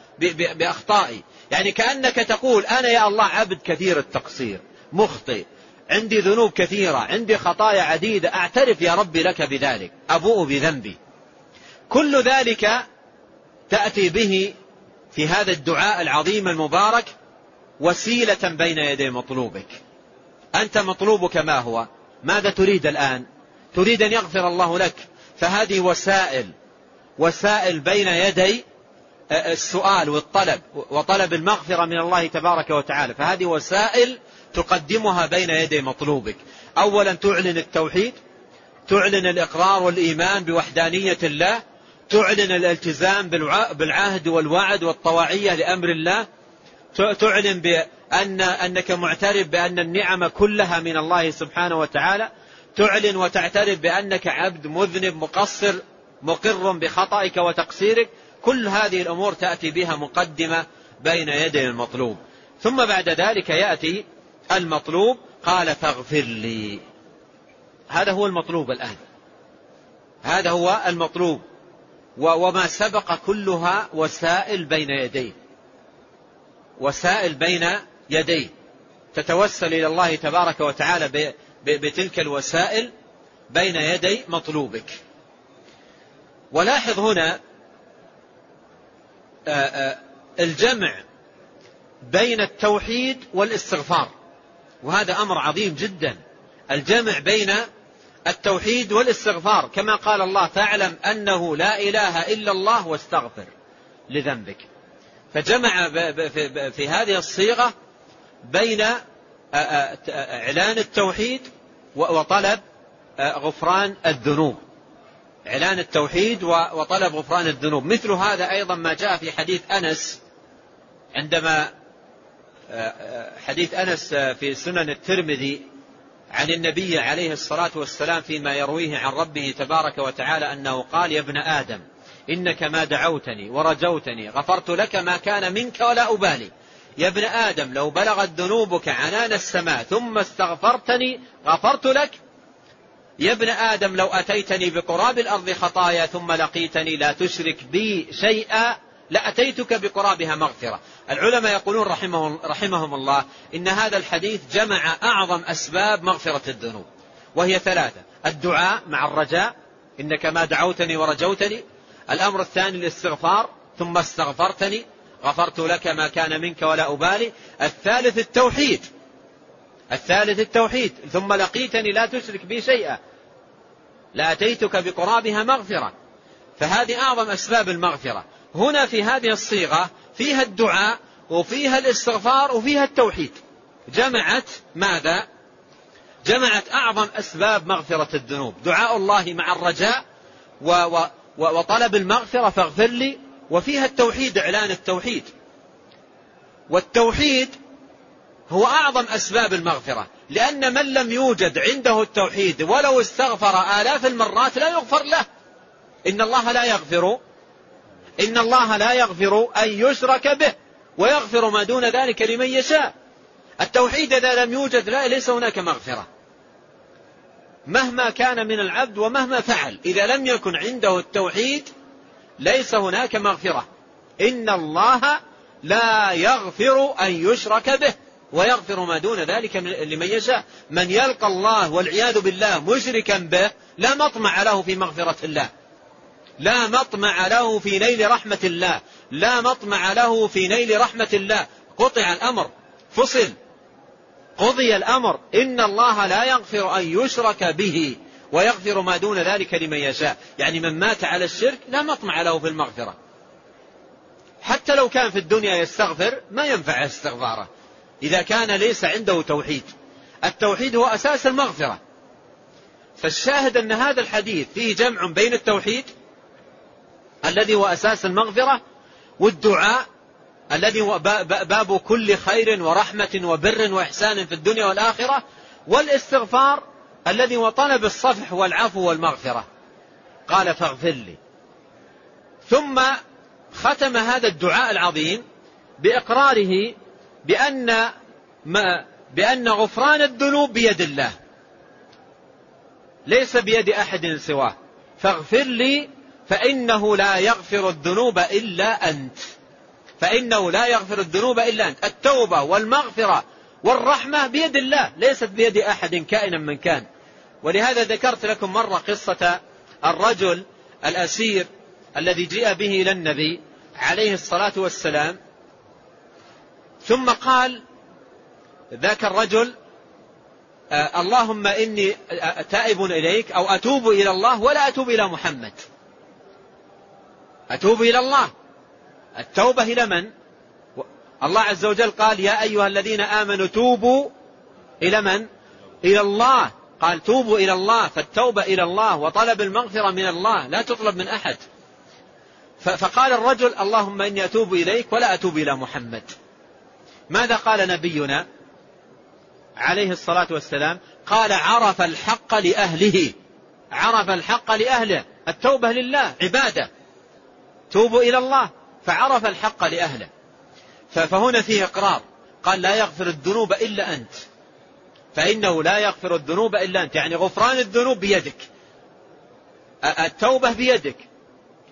بأخطائي. يعني كأنك تقول أنا يا الله عبد كثير التقصير مخطئ عندي ذنوب كثيرة عندي خطايا عديدة أعترف يا ربي لك بذلك أبوء بذنبي. كل ذلك تأتي به في هذا الدعاء العظيم المبارك وسيلة بين يدي مطلوبك. أنت مطلوبك ما هو؟ ماذا تريد الآن؟ تريد أن يغفر الله لك. فهذه وسائل وسائل بين يدي السؤال والطلب وطلب المغفرة من الله تبارك وتعالى. فهذه وسائل تقدمها بين يدي مطلوبك. أولا تعلن التوحيد تعلن الإقرار والإيمان بوحدانية الله تعلن الالتزام بالعهد والوعد والطواعية لأمر الله تعلن بأن أنك معترف بأن النعم كلها من الله سبحانه وتعالى. تعلن وتعترف بأنك عبد مذنب مقصر مقر بخطئك وتقصيرك. كل هذه الأمور تأتي بها مقدمة بين يدي المطلوب. ثم بعد ذلك يأتي المطلوب قال فاغفر لي. هذا هو المطلوب الآن. هذا هو المطلوب. وما سبق كلها وسائل بين يديه وسائل بين يديه تتوسل إلى الله تبارك وتعالى بتلك الوسائل بين يدي مطلوبك. ولاحظ هنا الجمع بين التوحيد والاستغفار. وهذا أمر عظيم جدا. الجمع بين التوحيد والاستغفار. كما قال الله فاعلم أنه لا إله إلا الله واستغفر لذنبك. فجمع في هذه الصيغة بين إعلان التوحيد وطلب غفران الذنوب. إعلان التوحيد وطلب غفران الذنوب. مثل هذا أيضا ما جاء في حديث أنس عندما حديث أنس في سنن الترمذي عن النبي عليه الصلاة والسلام فيما يرويه عن ربه تبارك وتعالى أنه قال يا ابن آدم إنك ما دعوتني ورجوتني غفرت لك ما كان منك ولا أبالي. يا ابن آدم لو بلغت ذنوبك عنان السماء ثم استغفرتني غفرت لك. يا ابن آدم لو أتيتني بقراب الأرض خطايا ثم لقيتني لا تشرك بي شيئا لأتيتك بقرابها مغفرة. العلماء يقولون رحمهم, رحمهم الله إن هذا الحديث جمع أعظم أسباب مغفرة الذنوب وهي ثلاثة الدعاء مع الرجاء إنك ما دعوتني ورجوتني. الأمر الثاني الاستغفار ثم استغفرتني. غفرت لك ما كان منك ولا أبالي. الثالث التوحيد. الثالث التوحيد. ثم لقيتني لا تشرك بي شيئا. لأتيتك بقرابها مغفرة. فهذه أعظم أسباب المغفرة. هنا في هذه الصيغة فيها الدعاء وفيها الاستغفار وفيها التوحيد. جمعت ماذا؟ جمعت أعظم أسباب مغفرة الذنوب. دعاء الله مع الرجاء و و وطلب المغفرة فاغفر لي وفيها التوحيد إعلان التوحيد. والتوحيد هو أعظم أسباب المغفرة لأن من لم يوجد عنده التوحيد ولو استغفر آلاف المرات لا يغفر له. إن الله لا يغفر إن الله لا يغفر أن يشرك به ويغفر ما دون ذلك لمن يشاء. التوحيد إذا لم يوجد لا ليس هناك مغفرة. مهما كان من العبد ومهما فعل إذا لم يكن عنده التوحيد ليس هناك مغفرة. إن الله لا يغفر أن يشرك به ويغفر ما دون ذلك لمن يشاء. من يلقى الله والعياذ بالله مشركا به لا مطمع له في مغفرة الله. لا مطمع له في نيل رحمة الله. لا مطمع له في نيل رحمة الله. قطع الأمر. فصل. قضي الأمر. إن الله لا يغفر أن يشرك به. ويغفر ما دون ذلك لمن يشاء. يعني من مات على الشرك لا مطمع له في المغفرة. حتى لو كان في الدنيا يستغفر ما ينفع استغفاره. إذا كان ليس عنده توحيد. التوحيد هو أساس المغفرة. فالشاهد أن هذا الحديث فيه جمع بين التوحيد الذي هو أساس المغفرة والدعاء الذي هو باب كل خير ورحمة وبر وإحسان في الدنيا والآخرة والاستغفار الذي هو طلب الصفح والعفو والمغفرة. قال فاغفر لي. ثم ختم هذا الدعاء العظيم بإقراره بأن ما بأن غفران الذنوب بيد الله. ليس بيد أحد سواه. فاغفر لي فإنه لا يغفر الذنوب إلا أنت. فإنه لا يغفر الذنوب إلا أنت. التوبة والمغفرة والرحمة بيد الله ليست بيد أحد كائنا من كان. ولهذا ذكرت لكم مرة قصة الرجل الأسير الذي جاء به إلى النبي عليه الصلاة والسلام ثم قال ذاك الرجل آه اللهم إني تائب إليك أو أتوب إلى الله ولا أتوب إلى محمد. أتوب إلى الله. التوبة إلى من؟ الله عز وجل قال يا أيها الذين آمنوا توبوا إلى من؟ إلى الله. قال توبوا إلى الله فالتوبة إلى الله وطلب المغفرة من الله لا تطلب من أحد. فقال الرجل اللهم إني أتوب إليك ولا أتوب إلى محمد. ماذا قال نبينا عليه الصلاة والسلام؟ قال عرف الحق لأهله. عرف الحق لأهله. التوبة لله عبادة. توبوا إلى الله فعرف الحق لأهله. فهنا فيه إقرار. قال لا يغفر الذنوب إلا أنت. فإنه لا يغفر الذنوب إلا أنت. يعني غفران الذنوب بيدك. التوبة بيدك.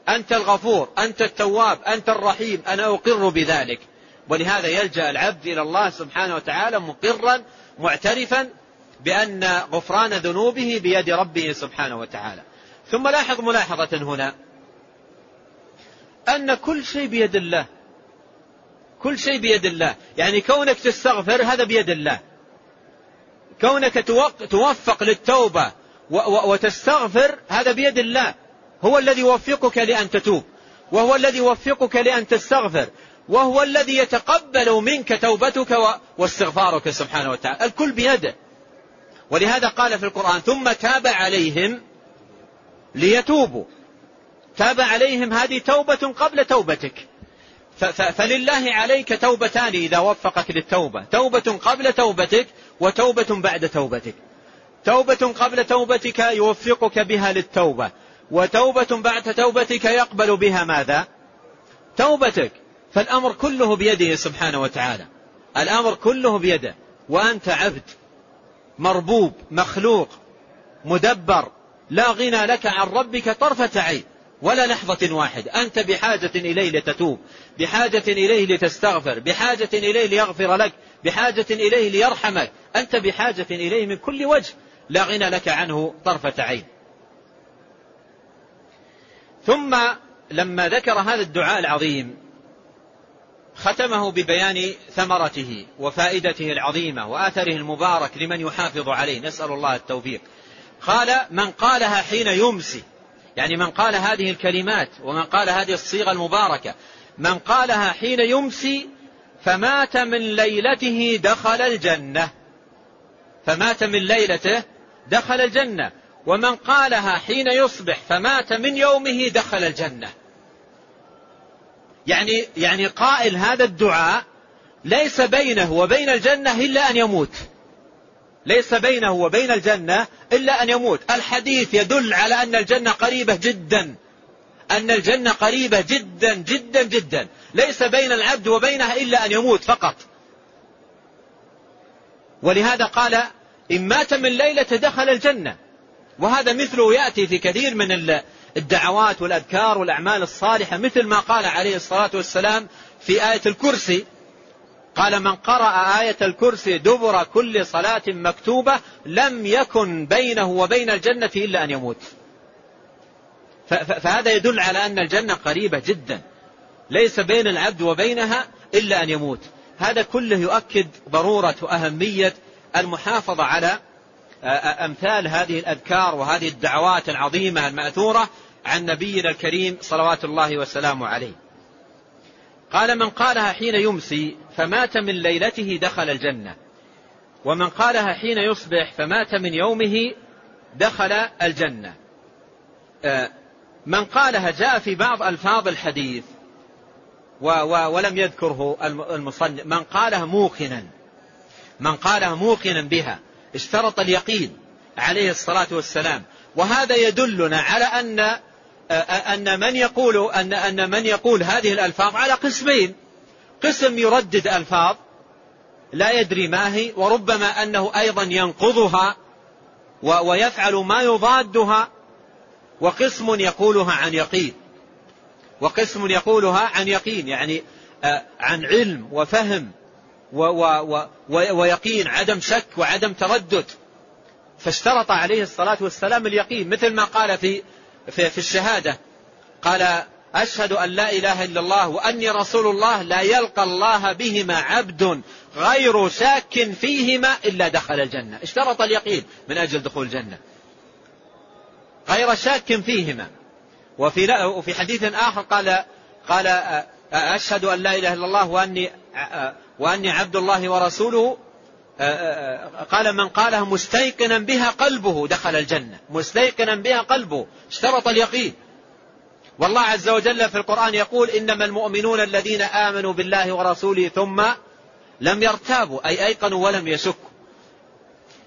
أنت الغفور أنت التواب أنت الرحيم. أنا أقر بذلك. ولهذا يلجأ العبد إلى الله سبحانه وتعالى مقرا معترفا بأن غفران ذنوبه بيد ربه سبحانه وتعالى. ثم لاحظ ملاحظة هنا. أن كل شيء بيد الله. كل شيء بيد الله. يعني كونك تستغفر هذا بيد الله. كونك توفق للتوبة وتستغفر هذا بيد الله. هو الذي يوفقك لأن تتوب. وهو الذي يوفقك لأن تستغفر. وهو الذي يتقبل منك توبتك واستغفارك سبحانه وتعالى. الكل بيده. ولهذا قال في القرآن ثم تاب عليهم ليتوبوا. تاب عليهم هذه توبة قبل توبتك. فلله عليك توبتان إذا وفقك للتوبة. توبة قبل توبتك وتوبة بعد توبتك. توبة قبل توبتك يوفقك بها للتوبة. وتوبة بعد توبتك يقبل بها ماذا؟ توبتك. فالأمر كله بيده سبحانه وتعالى. الأمر كله بيده. وأنت عبد مربوب مخلوق مدبر لا غنى لك عن ربك طرفة عين. ولا لحظة واحدة أنت بحاجة إليه لتتوب بحاجة إليه لتستغفر بحاجة إليه ليغفر لك بحاجة إليه ليرحمك. أنت بحاجة إليه من كل وجه. لا غنى لك عنه طرفة عين. ثم لما ذكر هذا الدعاء العظيم ختمه ببيان ثمرته وفائدته العظيمة وآثره المبارك لمن يحافظ عليه. نسأل الله التوفيق. قال من قالها حين يمسي يعني من قال هذه الكلمات ومن قال هذه الصيغة المباركة من قالها حين يمسي فمات من ليلته دخل الجنة. فمات من ليلته دخل الجنة. ومن قالها حين يصبح فمات من يومه دخل الجنة. يعني يعني قائل هذا الدعاء ليس بينه وبين الجنة إلا أن يموت. ليس بينه وبين الجنة إلا أن يموت. الحديث يدل على أن الجنة قريبة جدا. أن الجنة قريبة جدا جدا جدا. ليس بين العبد وبينها إلا أن يموت فقط. ولهذا قال إن مات من ليلة دخل الجنة. وهذا مثله يأتي في كثير من الدعوات والأذكار والأعمال الصالحة مثل ما قال عليه الصلاة والسلام في آية الكرسي. قال من قرأ آية الكرسي دبر كل صلاة مكتوبة لم يكن بينه وبين الجنة إلا أن يموت. فهذا يدل على أن الجنة قريبة جدا. ليس بين العبد وبينها إلا أن يموت. هذا كله يؤكد ضرورة وأهمية المحافظة على أمثال هذه الأذكار وهذه الدعوات العظيمة المأثورة عن نبينا الكريم صلوات الله وسلامه عليه. قال من قالها حين يمسي فمات من ليلته دخل الجنة. ومن قالها حين يصبح فمات من يومه دخل الجنة. من قالها جاء في بعض ألفاظ الحديث ولم يذكره المصنف من قالها موقنا. من قالها موقنا بها اشترط اليقين عليه الصلاة والسلام. وهذا يدلنا على أن أن من يقول أن أن من يقول هذه الألفاظ على قسمين. قسم يردد ألفاظ لا يدري ما هي وربما أنه أيضا ينقضها ويفعل ما يضادها وقسم يقولها عن يقين. وقسم يقولها عن يقين يعني عن علم وفهم و و و ويقين عدم شك وعدم تردد. فاشترط عليه الصلاة والسلام اليقين مثل ما قال في في, في الشهادة. قال أشهد أن لا إله إلا الله وأني رسول الله لا يلقى الله بهما عبد غير شاك فيهما إلا دخل الجنة. اشترط اليقين من أجل دخول الجنة. غير شاك فيهما. وفي وفي حديث آخر قال قال أشهد أن لا إله إلا الله وأني وأني عبد الله ورسوله. قال من قالها مستيقنا بها قلبه دخل الجنة. مستيقنا بها قلبه. اشترط اليقين. والله عز وجل في القرآن يقول إنما المؤمنون الذين آمنوا بالله ورسوله ثم لم يرتابوا أي أيقنوا ولم يشكوا.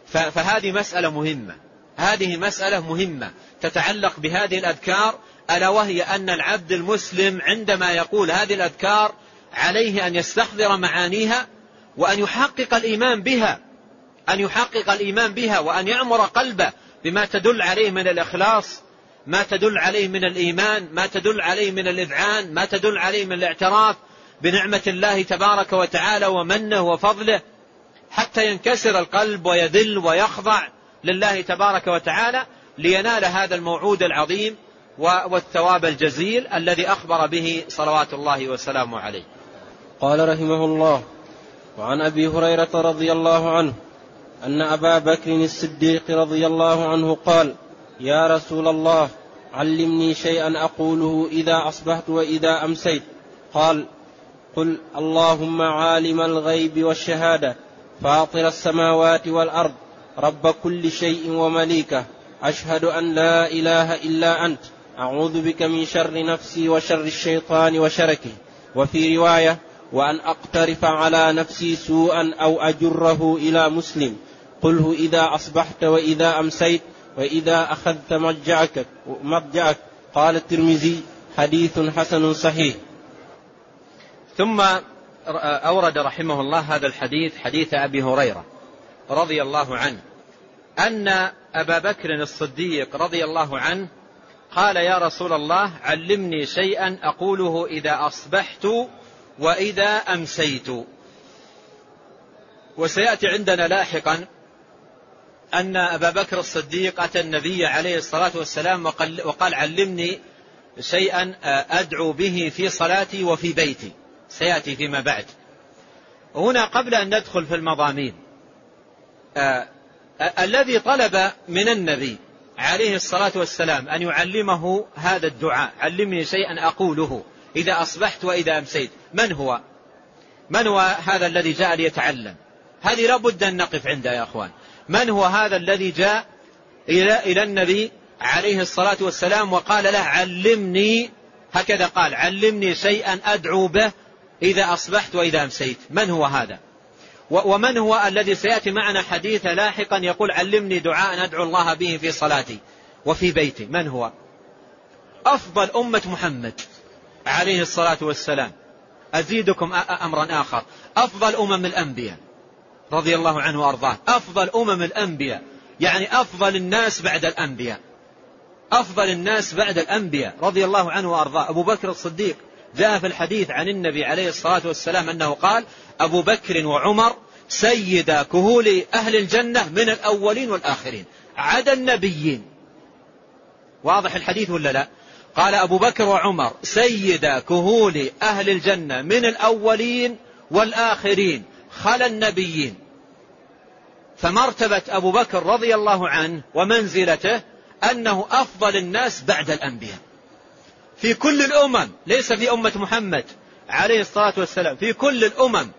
فهذه مسألة مهمة. هذه مسألة مهمة تتعلق بهذه الأذكار ألا وهي أن العبد المسلم عندما يقول هذه الأذكار عليه أن يستحضر معانيها وأن يحقق الإيمان بها أن يحقق الإيمان بها وأن يعمر قلبه بما تدل عليه من الإخلاص ما تدل عليه من الإيمان ما تدل عليه من الإذعان ما تدل عليه من الاعتراف بنعمة الله تبارك وتعالى ومنه وفضله حتى ينكسر القلب ويذل ويخضع لله تبارك وتعالى لينال هذا الموعود العظيم والثواب الجزيل الذي أخبر به صلوات الله وسلامه عليه. قال رحمه الله وعن أبي هريرة رضي الله عنه أن أبا بكر الصديق رضي الله عنه قال يا رسول الله علمني شيئا أقوله إذا أصبحت وإذا أمسيت. قال قل اللهم عالم الغيب والشهادة فاطر السماوات والأرض رب كل شيء ومليكه أشهد أن لا إله إلا أنت أعوذ بك من شر نفسي وشر الشيطان وشركه. وفي رواية وأن أقترف على نفسي سوءا أو أجره إلى مسلم قله إذا أصبحت وإذا أمسيت. وإذا أخذت مضجعك مضجعك قال الترمذي حديث حسن صحيح. ثم أورد رحمه الله هذا الحديث حديث أبي هريرة رضي الله عنه أن أبا بكر الصديق رضي الله عنه قال يا رسول الله علمني شيئا أقوله إذا أصبحت وإذا أمسيت. وسيأتي عندنا لاحقا أن أبا بكر الصديق أتى النبي عليه الصلاة والسلام وقال علمني شيئا أدعو به في صلاتي وفي بيتي. سيأتي فيما بعد. هنا قبل أن ندخل في المضامين الذي طلب من النبي عليه الصلاة والسلام أن يعلمه هذا الدعاء علمني شيئا أقوله إذا أصبحت وإذا أمسيت. من هو؟ من هو هذا الذي جاء ليتعلم؟ هذه لابد أن نقف عندها يا أخوان. من هو هذا الذي جاء إلى, إلى النبي عليه الصلاة والسلام وقال له علمني هكذا قال علمني شيئا أدعو به إذا أصبحت وإذا أمسيت. من هو هذا؟ ومن هو الذي سيأتي معنا حديث لاحقا يقول علمني دعاء أدعو الله به في صلاتي وفي بيتي. من هو؟ أفضل أمة محمد عليه الصلاة والسلام. أزيدكم أمرا آخر. أفضل أمم الأنبياء. رضي الله عنه وأرضاه. أفضل أمم الأنبياء. يعني أفضل الناس بعد الأنبياء. أفضل الناس بعد الأنبياء. رضي الله عنه وأرضاه. أبو بكر الصديق جاء في الحديث عن النبي عليه الصلاة والسلام أنه قال أبو بكر وعمر سيدا كهول أهل الجنة من الأولين والآخرين. عدا النبيين. واضح الحديث ولا لا؟ قال أبو بكر وعمر سيدا كهول أهل الجنة من الأولين والآخرين. خلا النبيين. فمرتبة أبو بكر رضي الله عنه ومنزلته أنه أفضل الناس بعد الأنبياء. في كل الأمم ليس في أمة محمد عليه الصلاة والسلام في كل الأمم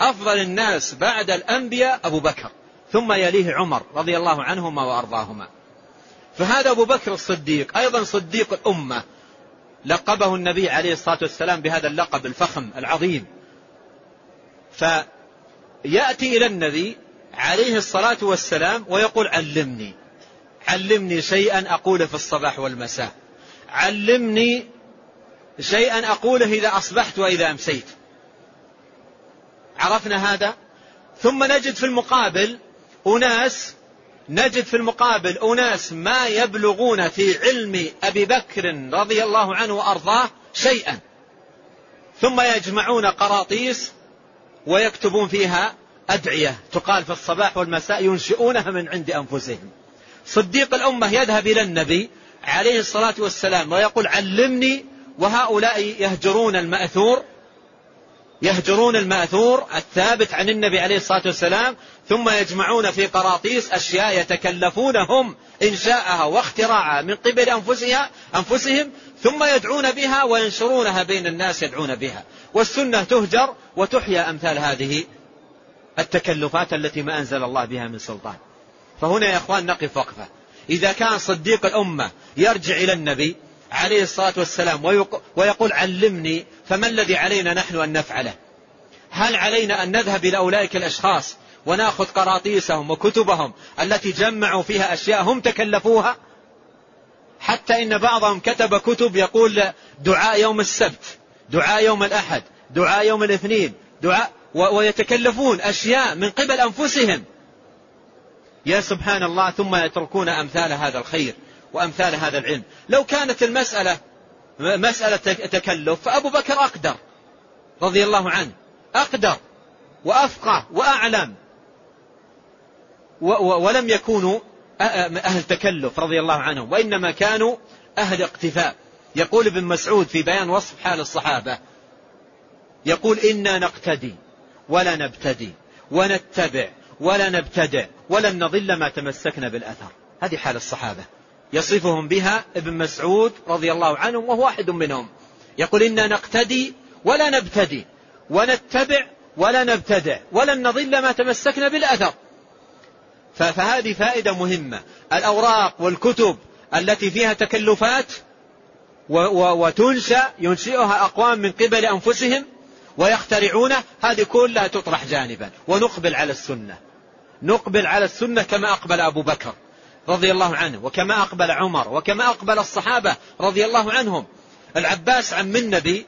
أفضل الناس بعد الأنبياء أبو بكر ثم يليه عمر رضي الله عنهما وأرضاهما. فهذا أبو بكر الصديق أيضا صديق الأمة. لقبه النبي عليه الصلاة والسلام بهذا اللقب الفخم العظيم. فيأتي إلى النبي عليه الصلاة والسلام ويقول علمني. علمني شيئا أقوله في الصباح والمساء. علمني شيئا أقوله إذا أصبحت وإذا أمسيت. عرفنا هذا؟ ثم نجد في المقابل أناس نجد في المقابل أناس ما يبلغون في علم أبي بكر رضي الله عنه وأرضاه شيئا. ثم يجمعون قراطيس ويكتبون فيها أدعية تقال في الصباح والمساء ينشئونها من عند أنفسهم. صديق الأمة يذهب إلى النبي عليه الصلاة والسلام ويقول علمني وهؤلاء يهجرون المأثور يهجرون المأثور الثابت عن النبي عليه الصلاة والسلام ثم يجمعون في قراطيس أشياء يتكلفون هم إنشاءها واختراعها من قبل أنفسها أنفسهم ثم يدعون بها وينشرونها بين الناس يدعون بها. والسنة تهجر وتحيا أمثال هذه التكلفات التي ما أنزل الله بها من سلطان. فهنا يا أخوان نقف وقفة. إذا كان صديق الأمة يرجع إلى النبي عليه الصلاة والسلام ويقول علمني فما الذي علينا نحن أن نفعله؟ هل علينا أن نذهب إلى أولئك الأشخاص ونأخذ قراطيسهم وكتبهم التي جمعوا فيها أشياء هم تكلفوها؟ حتى إن بعضهم كتب كتب يقول دعاء يوم السبت دعاء يوم الأحد دعاء يوم الاثنين دعاء ويتكلفون أشياء من قبل أنفسهم. يا سبحان الله ثم يتركون أمثال هذا الخير وأمثال هذا العلم. لو كانت المسألة مسألة تكلف فأبو بكر أقدر رضي الله عنه. أقدر وأفقه وأعلم. ولم يكونوا أهل تكلف رضي الله عنهم وإنما كانوا أهل اقتفاء. يقول ابن مسعود في بيان وصف حال الصحابة يقول إنا نقتدي. ولا نبتدي ونتبع ولا نبتدع ولن نضل ما تمسكنا بالأثر. هذه حال الصحابة. يصفهم بها ابن مسعود رضي الله عنه وهو واحد منهم. يقول إنا نقتدي ولا نبتدي ونتبع ولا نبتدع ولن نضل ما تمسكنا بالأثر. فهذه فائدة مهمة. الأوراق والكتب التي فيها تكلفات وتنشأ ينشئها أقوام من قبل أنفسهم ويخترعونه هذه كلها تطرح جانبا. ونقبل على السنة. نقبل على السنة كما أقبل أبو بكر رضي الله عنه وكما أقبل عمر وكما أقبل الصحابة رضي الله عنهم. العباس عم النبي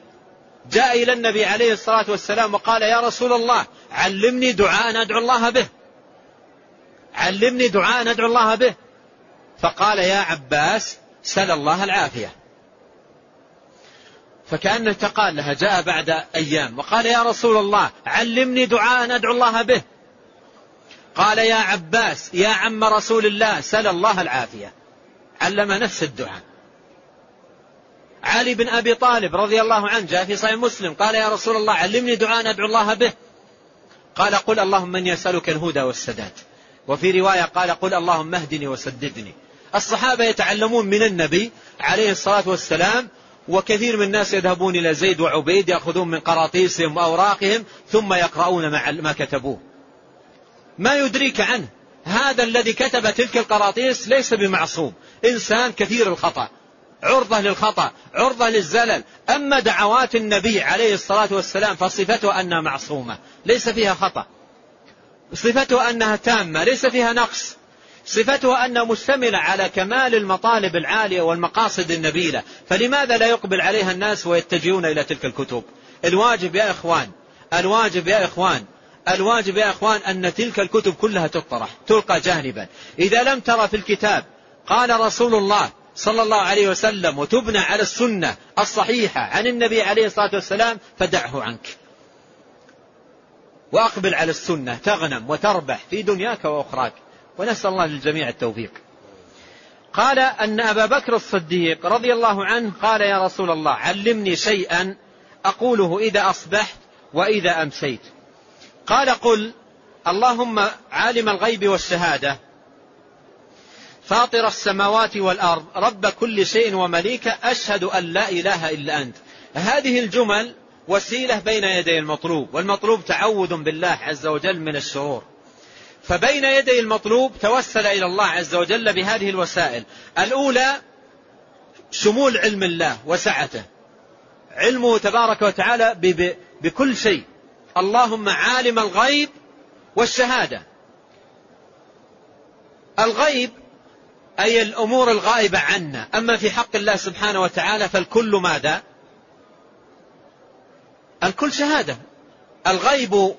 جاء إلى النبي عليه الصلاة والسلام وقال يا رسول الله علمني دعاء أدعو الله به. علمني دعاء أدعو الله به. فقال يا عباس سل الله العافية. فكأنه تقال لها جاء بعد أيام وقال يا رسول الله علمني دعاء أدعو الله به. قال يا عباس يا عم رسول الله سل الله العافية. علم نفس الدعاء. علي بن أبي طالب رضي الله عنه جاء في صحيح مسلم قال يا رسول الله علمني دعاء أدعو الله به. قال قل اللهم من يسألك الهدى والسداد. وفي رواية قال قل اللهم اهدني وسددني. الصحابة يتعلمون من النبي عليه الصلاة والسلام وكثير من الناس يذهبون إلى زيد وعبيد يأخذون من قراطيسهم وأوراقهم ثم يقرؤون ما كتبوه. ما يدريك عنه. هذا الذي كتب تلك القراطيس ليس بمعصوم. إنسان كثير الخطأ. عرضة للخطأ عرضة للزلل. أما دعوات النبي عليه الصلاة والسلام فصفته أنها معصومة ليس فيها خطأ. صفته أنها تامة ليس فيها نقص. صفته أنها مشتملة على كمال المطالب العالية والمقاصد النبيلة. فلماذا لا يقبل عليها الناس ويتجهون إلى تلك الكتب؟ الواجب يا إخوان الواجب يا إخوان الواجب يا إخوان أن تلك الكتب كلها تطرح تلقى جانبا. إذا لم ترى في الكتاب قال رسول الله صلى الله عليه وسلم وتبنى على السنة الصحيحة عن النبي عليه الصلاة والسلام فدعه عنك. وأقبل على السنة تغنم وتربح في دنياك وأخراك. ونسأل الله للجميع التوفيق. قال أن أبا بكر الصديق رضي الله عنه قال يا رسول الله علمني شيئا أقوله إذا أصبحت وإذا أمسيت قال قل اللهم عالم الغيب والشهادة فاطر السماوات والأرض رب كل شيء ومليك أشهد أن لا إله إلا أنت. هذه الجمل وسيلة بين يدي المطلوب والمطلوب تعوذ بالله عز وجل من الشرور. فبين يدي المطلوب توسل إلى الله عز وجل بهذه الوسائل. الأولى شمول علم الله وسعته. علمه تبارك وتعالى بكل شيء. اللهم عالم الغيب والشهادة. الغيب أي الأمور الغائبة عنا. أما في حق الله سبحانه وتعالى فالكل ماذا؟ الكل شهادة. الغيب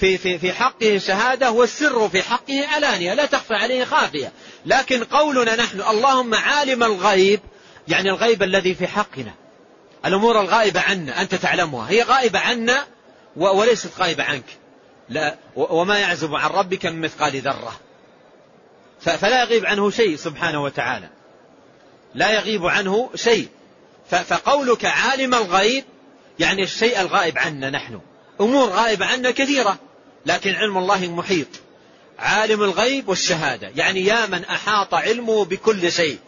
في, في, في حقه شهادة والسر في حقه علانية لا تخفى عليه خافية. لكن قولنا نحن اللهم عالم الغيب يعني الغيب الذي في حقنا. الأمور الغائبة عنا أنت تعلمها. هي غائبة عنا وليست غائبة عنك. لا وما يعزب عن ربك من مثقال ذرة. فلا يغيب عنه شيء سبحانه وتعالى. لا يغيب عنه شيء. فقولك عالم الغيب يعني الشيء الغائب عنا نحن. أمور غائبة عنا كثيرة لكن علم الله محيط. عالم الغيب والشهادة. يعني يا من أحاط علمه بكل شيء.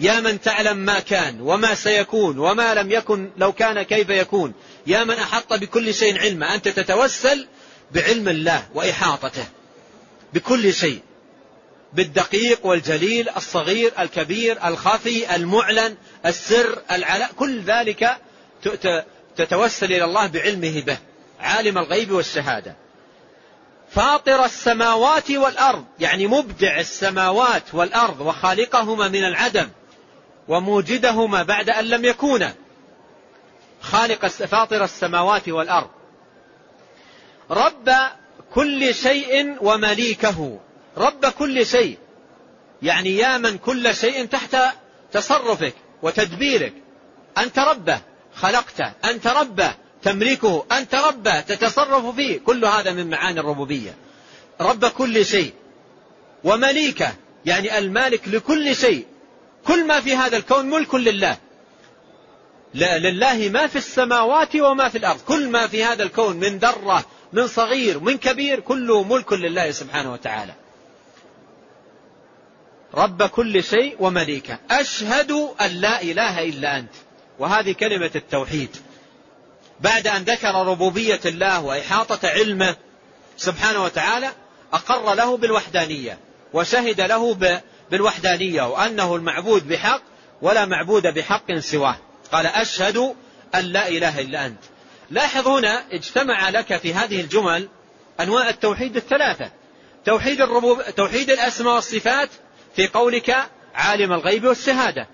يا من تعلم ما كان وما سيكون وما لم يكن لو كان كيف يكون. يا من أحط بكل شيء علما أنت تتوسل بعلم الله وإحاطته. بكل شيء. بالدقيق والجليل الصغير الكبير الخفي المعلن السر العلاء. كل ذلك تتوسل إلى الله بعلمه به. عالم الغيب والشهادة. فاطر السماوات والأرض يعني مبدع السماوات والأرض وخالقهما من العدم وموجدهما بعد أن لم يكونا. خالق فاطر السماوات والأرض. رب كل شيء ومليكه. رب كل شيء. يعني يا من كل شيء تحت تصرفك وتدبيرك. أنت ربه خلقته أنت ربه. تملكه. أنت ربه تتصرف فيه. كل هذا من معاني الربوبية. رب كل شيء. ومليكه يعني المالك لكل شيء. كل ما في هذا الكون ملك لله. لا لله ما في السماوات وما في الأرض. كل ما في هذا الكون من ذرة من صغير من كبير كله ملك لله سبحانه وتعالى. رب كل شيء ومليكه أشهد أن لا إله إلا أنت. وهذه كلمة التوحيد. بعد أن ذكر ربوبية الله وإحاطة علمه سبحانه وتعالى أقر له بالوحدانية وشهد له بالوحدانية وأنه المعبود بحق ولا معبود بحق سواه. قال أشهد أن لا إله إلا أنت. لاحظ هنا اجتمع لك في هذه الجمل أنواع التوحيد الثلاثة. توحيد, الربوب توحيد الأسماء والصفات في قولك عالم الغيب والشهادة.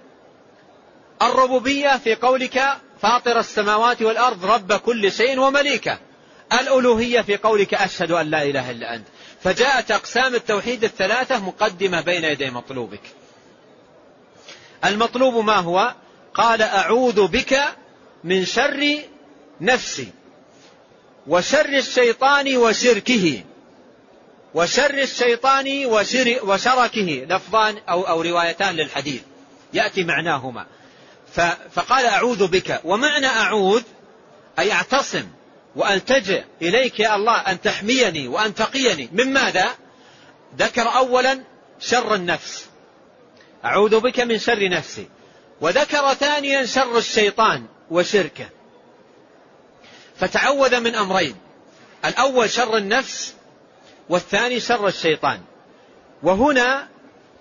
الربوبية في قولك فاطر السماوات والأرض رب كل شيء ومليكه. الألوهية في قولك أشهد أن لا إله إلا أنت. فجاءت أقسام التوحيد الثلاثة مقدمة بين يدي مطلوبك. المطلوب ما هو؟ قال أعوذ بك من شر نفسي وشر الشيطان وشركه. وشر الشيطان وشر وشركه. لفظان أو, أو روايتان للحديث. يأتي معناهما. فقال أعوذ بك. ومعنى أعوذ أي أعتصم وألتجئ إليك يا الله أن تحميني وأن تقيني. من ماذا؟ ذكر أولا شر النفس. أعوذ بك من شر نفسي. وذكر ثانيا شر الشيطان وشركه. فتعوذ من أمرين. الأول شر النفس والثاني شر الشيطان. وهنا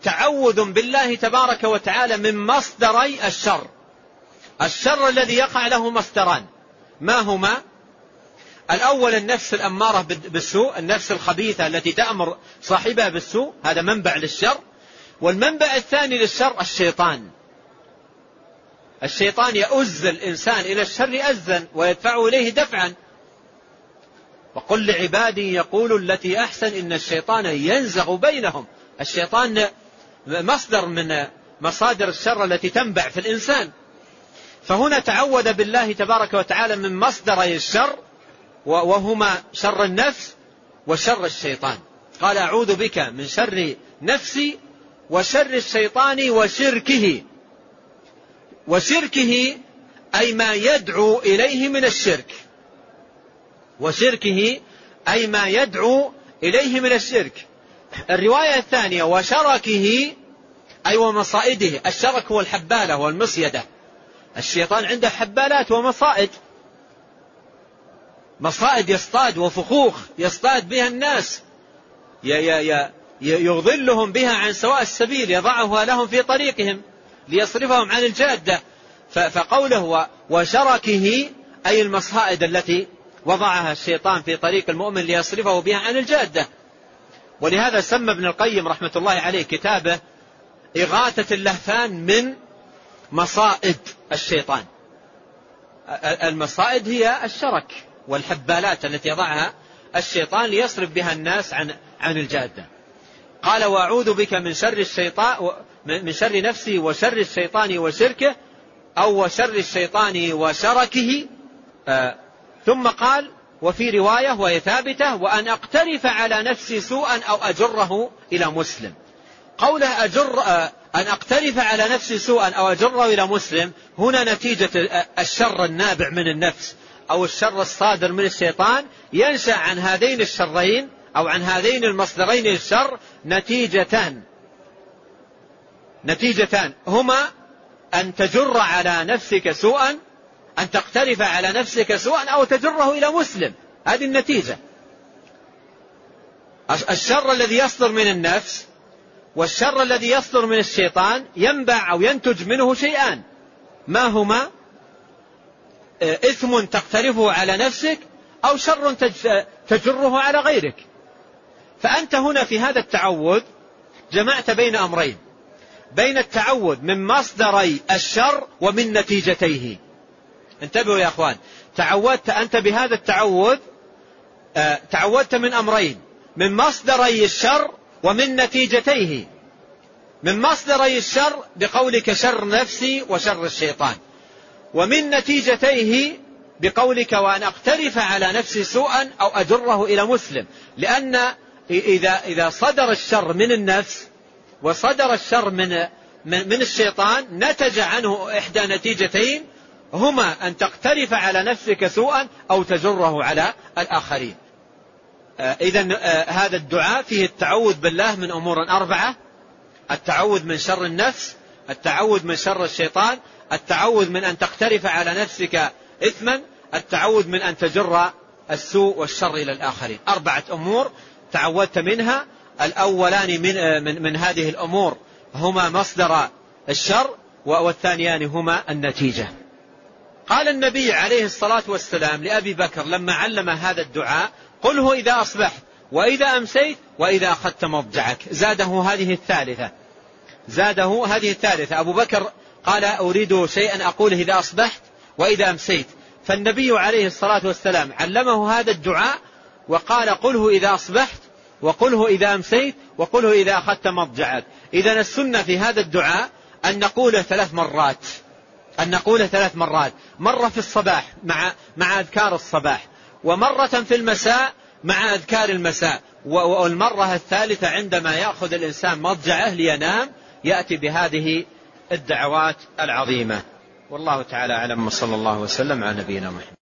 تعوذ بالله تبارك وتعالى من مصدري الشر. الشر الذي يقع له مصدران. ما هما؟ الأول النفس الأمارة بالسوء النفس الخبيثة التي تأمر صاحبها بالسوء هذا منبع للشر. والمنبع الثاني للشر الشيطان. الشيطان يؤز الإنسان إلى الشر أزا ويدفعه إليه دفعا. وقل لعبادي يقولوا التي أحسن إن الشيطان ينزغ بينهم. الشيطان مصدر من مصادر الشر التي تنبع في الإنسان. فهنا تعوذ بالله تبارك وتعالى من مصدري الشر وهما شر النفس وشر الشيطان. قال أعوذ بك من شر نفسي وشر الشيطان وشركه. وشركه أي ما يدعو إليه من الشرك. وشركه أي ما يدعو إليه من الشرك. الرواية الثانية وشركه أي ومصائده الشرك هو الحبالة والمصيدة. الشيطان عنده حبالات ومصائد. مصائد يصطاد وفخوخ يصطاد بها الناس. يضلهم بها عن سواء السبيل يضعها لهم في طريقهم ليصرفهم عن الجادة. فقوله وشركه أي المصائد التي وضعها الشيطان في طريق المؤمن ليصرفه بها عن الجادة. ولهذا سمى ابن القيم رحمة الله عليه كتابه إغاثة اللهفان من مصائد الشيطان المصائد هي الشرك والحبالات التي يضعها الشيطان ليصرف بها الناس عن عن الجادة. قال وأعوذ بك من شر الشيطان من شر نفسي وشر الشيطان وشركه أو وشر الشيطان وشركه آه ثم قال وفي رواية وهي ثابتة وأن أقترف على نفسي سوءا أو أجره إلى مسلم. قوله أجر آه أن أقترف على نفسي سوءا أو أجره إلى مسلم هنا نتيجة الشر النابع من النفس أو الشر الصادر من الشيطان ينشأ عن هذين الشرين أو عن هذين المصدرين للشر نتيجتان. نتيجتان. هما أن تجر على نفسك سوءا أن تقترف على نفسك سوءا أو تجره إلى مسلم. هذه النتيجة. الشر الذي يصدر من النفس والشر الذي يصدر من الشيطان ينبع أو ينتج منه شيئان. ما هما؟ آه، إثم تقترفه على نفسك أو شر تجره على غيرك. فأنت هنا في هذا التعوذ جمعت بين أمرين. بين التعوذ من مصدري الشر ومن نتيجتيه. انتبهوا يا أخوان. تعودت أنت بهذا التعوذ آه، تعودت من أمرين. من مصدري الشر ومن نتيجتيه من مصدري الشر بقولك شر نفسي وشر الشيطان. ومن نتيجتيه بقولك وأن أقترف على نفسي سوءا أو أجره إلى مسلم. لأن إذا, إذا صدر الشر من النفس وصدر الشر من, من, من الشيطان نتج عنه إحدى نتيجتين هما أن تقترف على نفسك سوءا أو تجره على الآخرين. إذا آه، هذا الدعاء فيه التعوذ بالله من أمور أربعة. التعوذ من شر النفس التعوذ من شر الشيطان التعوذ من أن تقترف على نفسك إثما التعوذ من أن تجر السوء والشر إلى الآخرين. أربعة أمور تعودت منها. الأولان من, آه، من, من هذه الأمور هما مصدر الشر والثانيان هما النتيجة. قال النبي عليه الصلاة والسلام لأبي بكر لما علم هذا الدعاء قله إذا أصبحت وإذا أمسيت وإذا أخذت مضجعك زاده هذه الثالثة. زاده هذه الثالثة. أبو بكر قال أريد شيئا أقوله إذا أصبحت وإذا أمسيت. فالنبي عليه الصلاة والسلام علمه هذا الدعاء وقال قله إذا أصبحت وقله إذا أمسيت وقله إذا أخذت مضجعك إذا السنة في هذا الدعاء أن نقوله ثلاث مرات. أن نقوله ثلاث مرات. مرة في الصباح مع مع أذكار الصباح. ومرة في المساء مع أذكار المساء. والمرة الثالثة عندما يأخذ الإنسان مضجعه لينام يأتي بهذه الدعوات العظيمة. والله تعالى أعلم وصلى الله وسلم على نبينا محمد.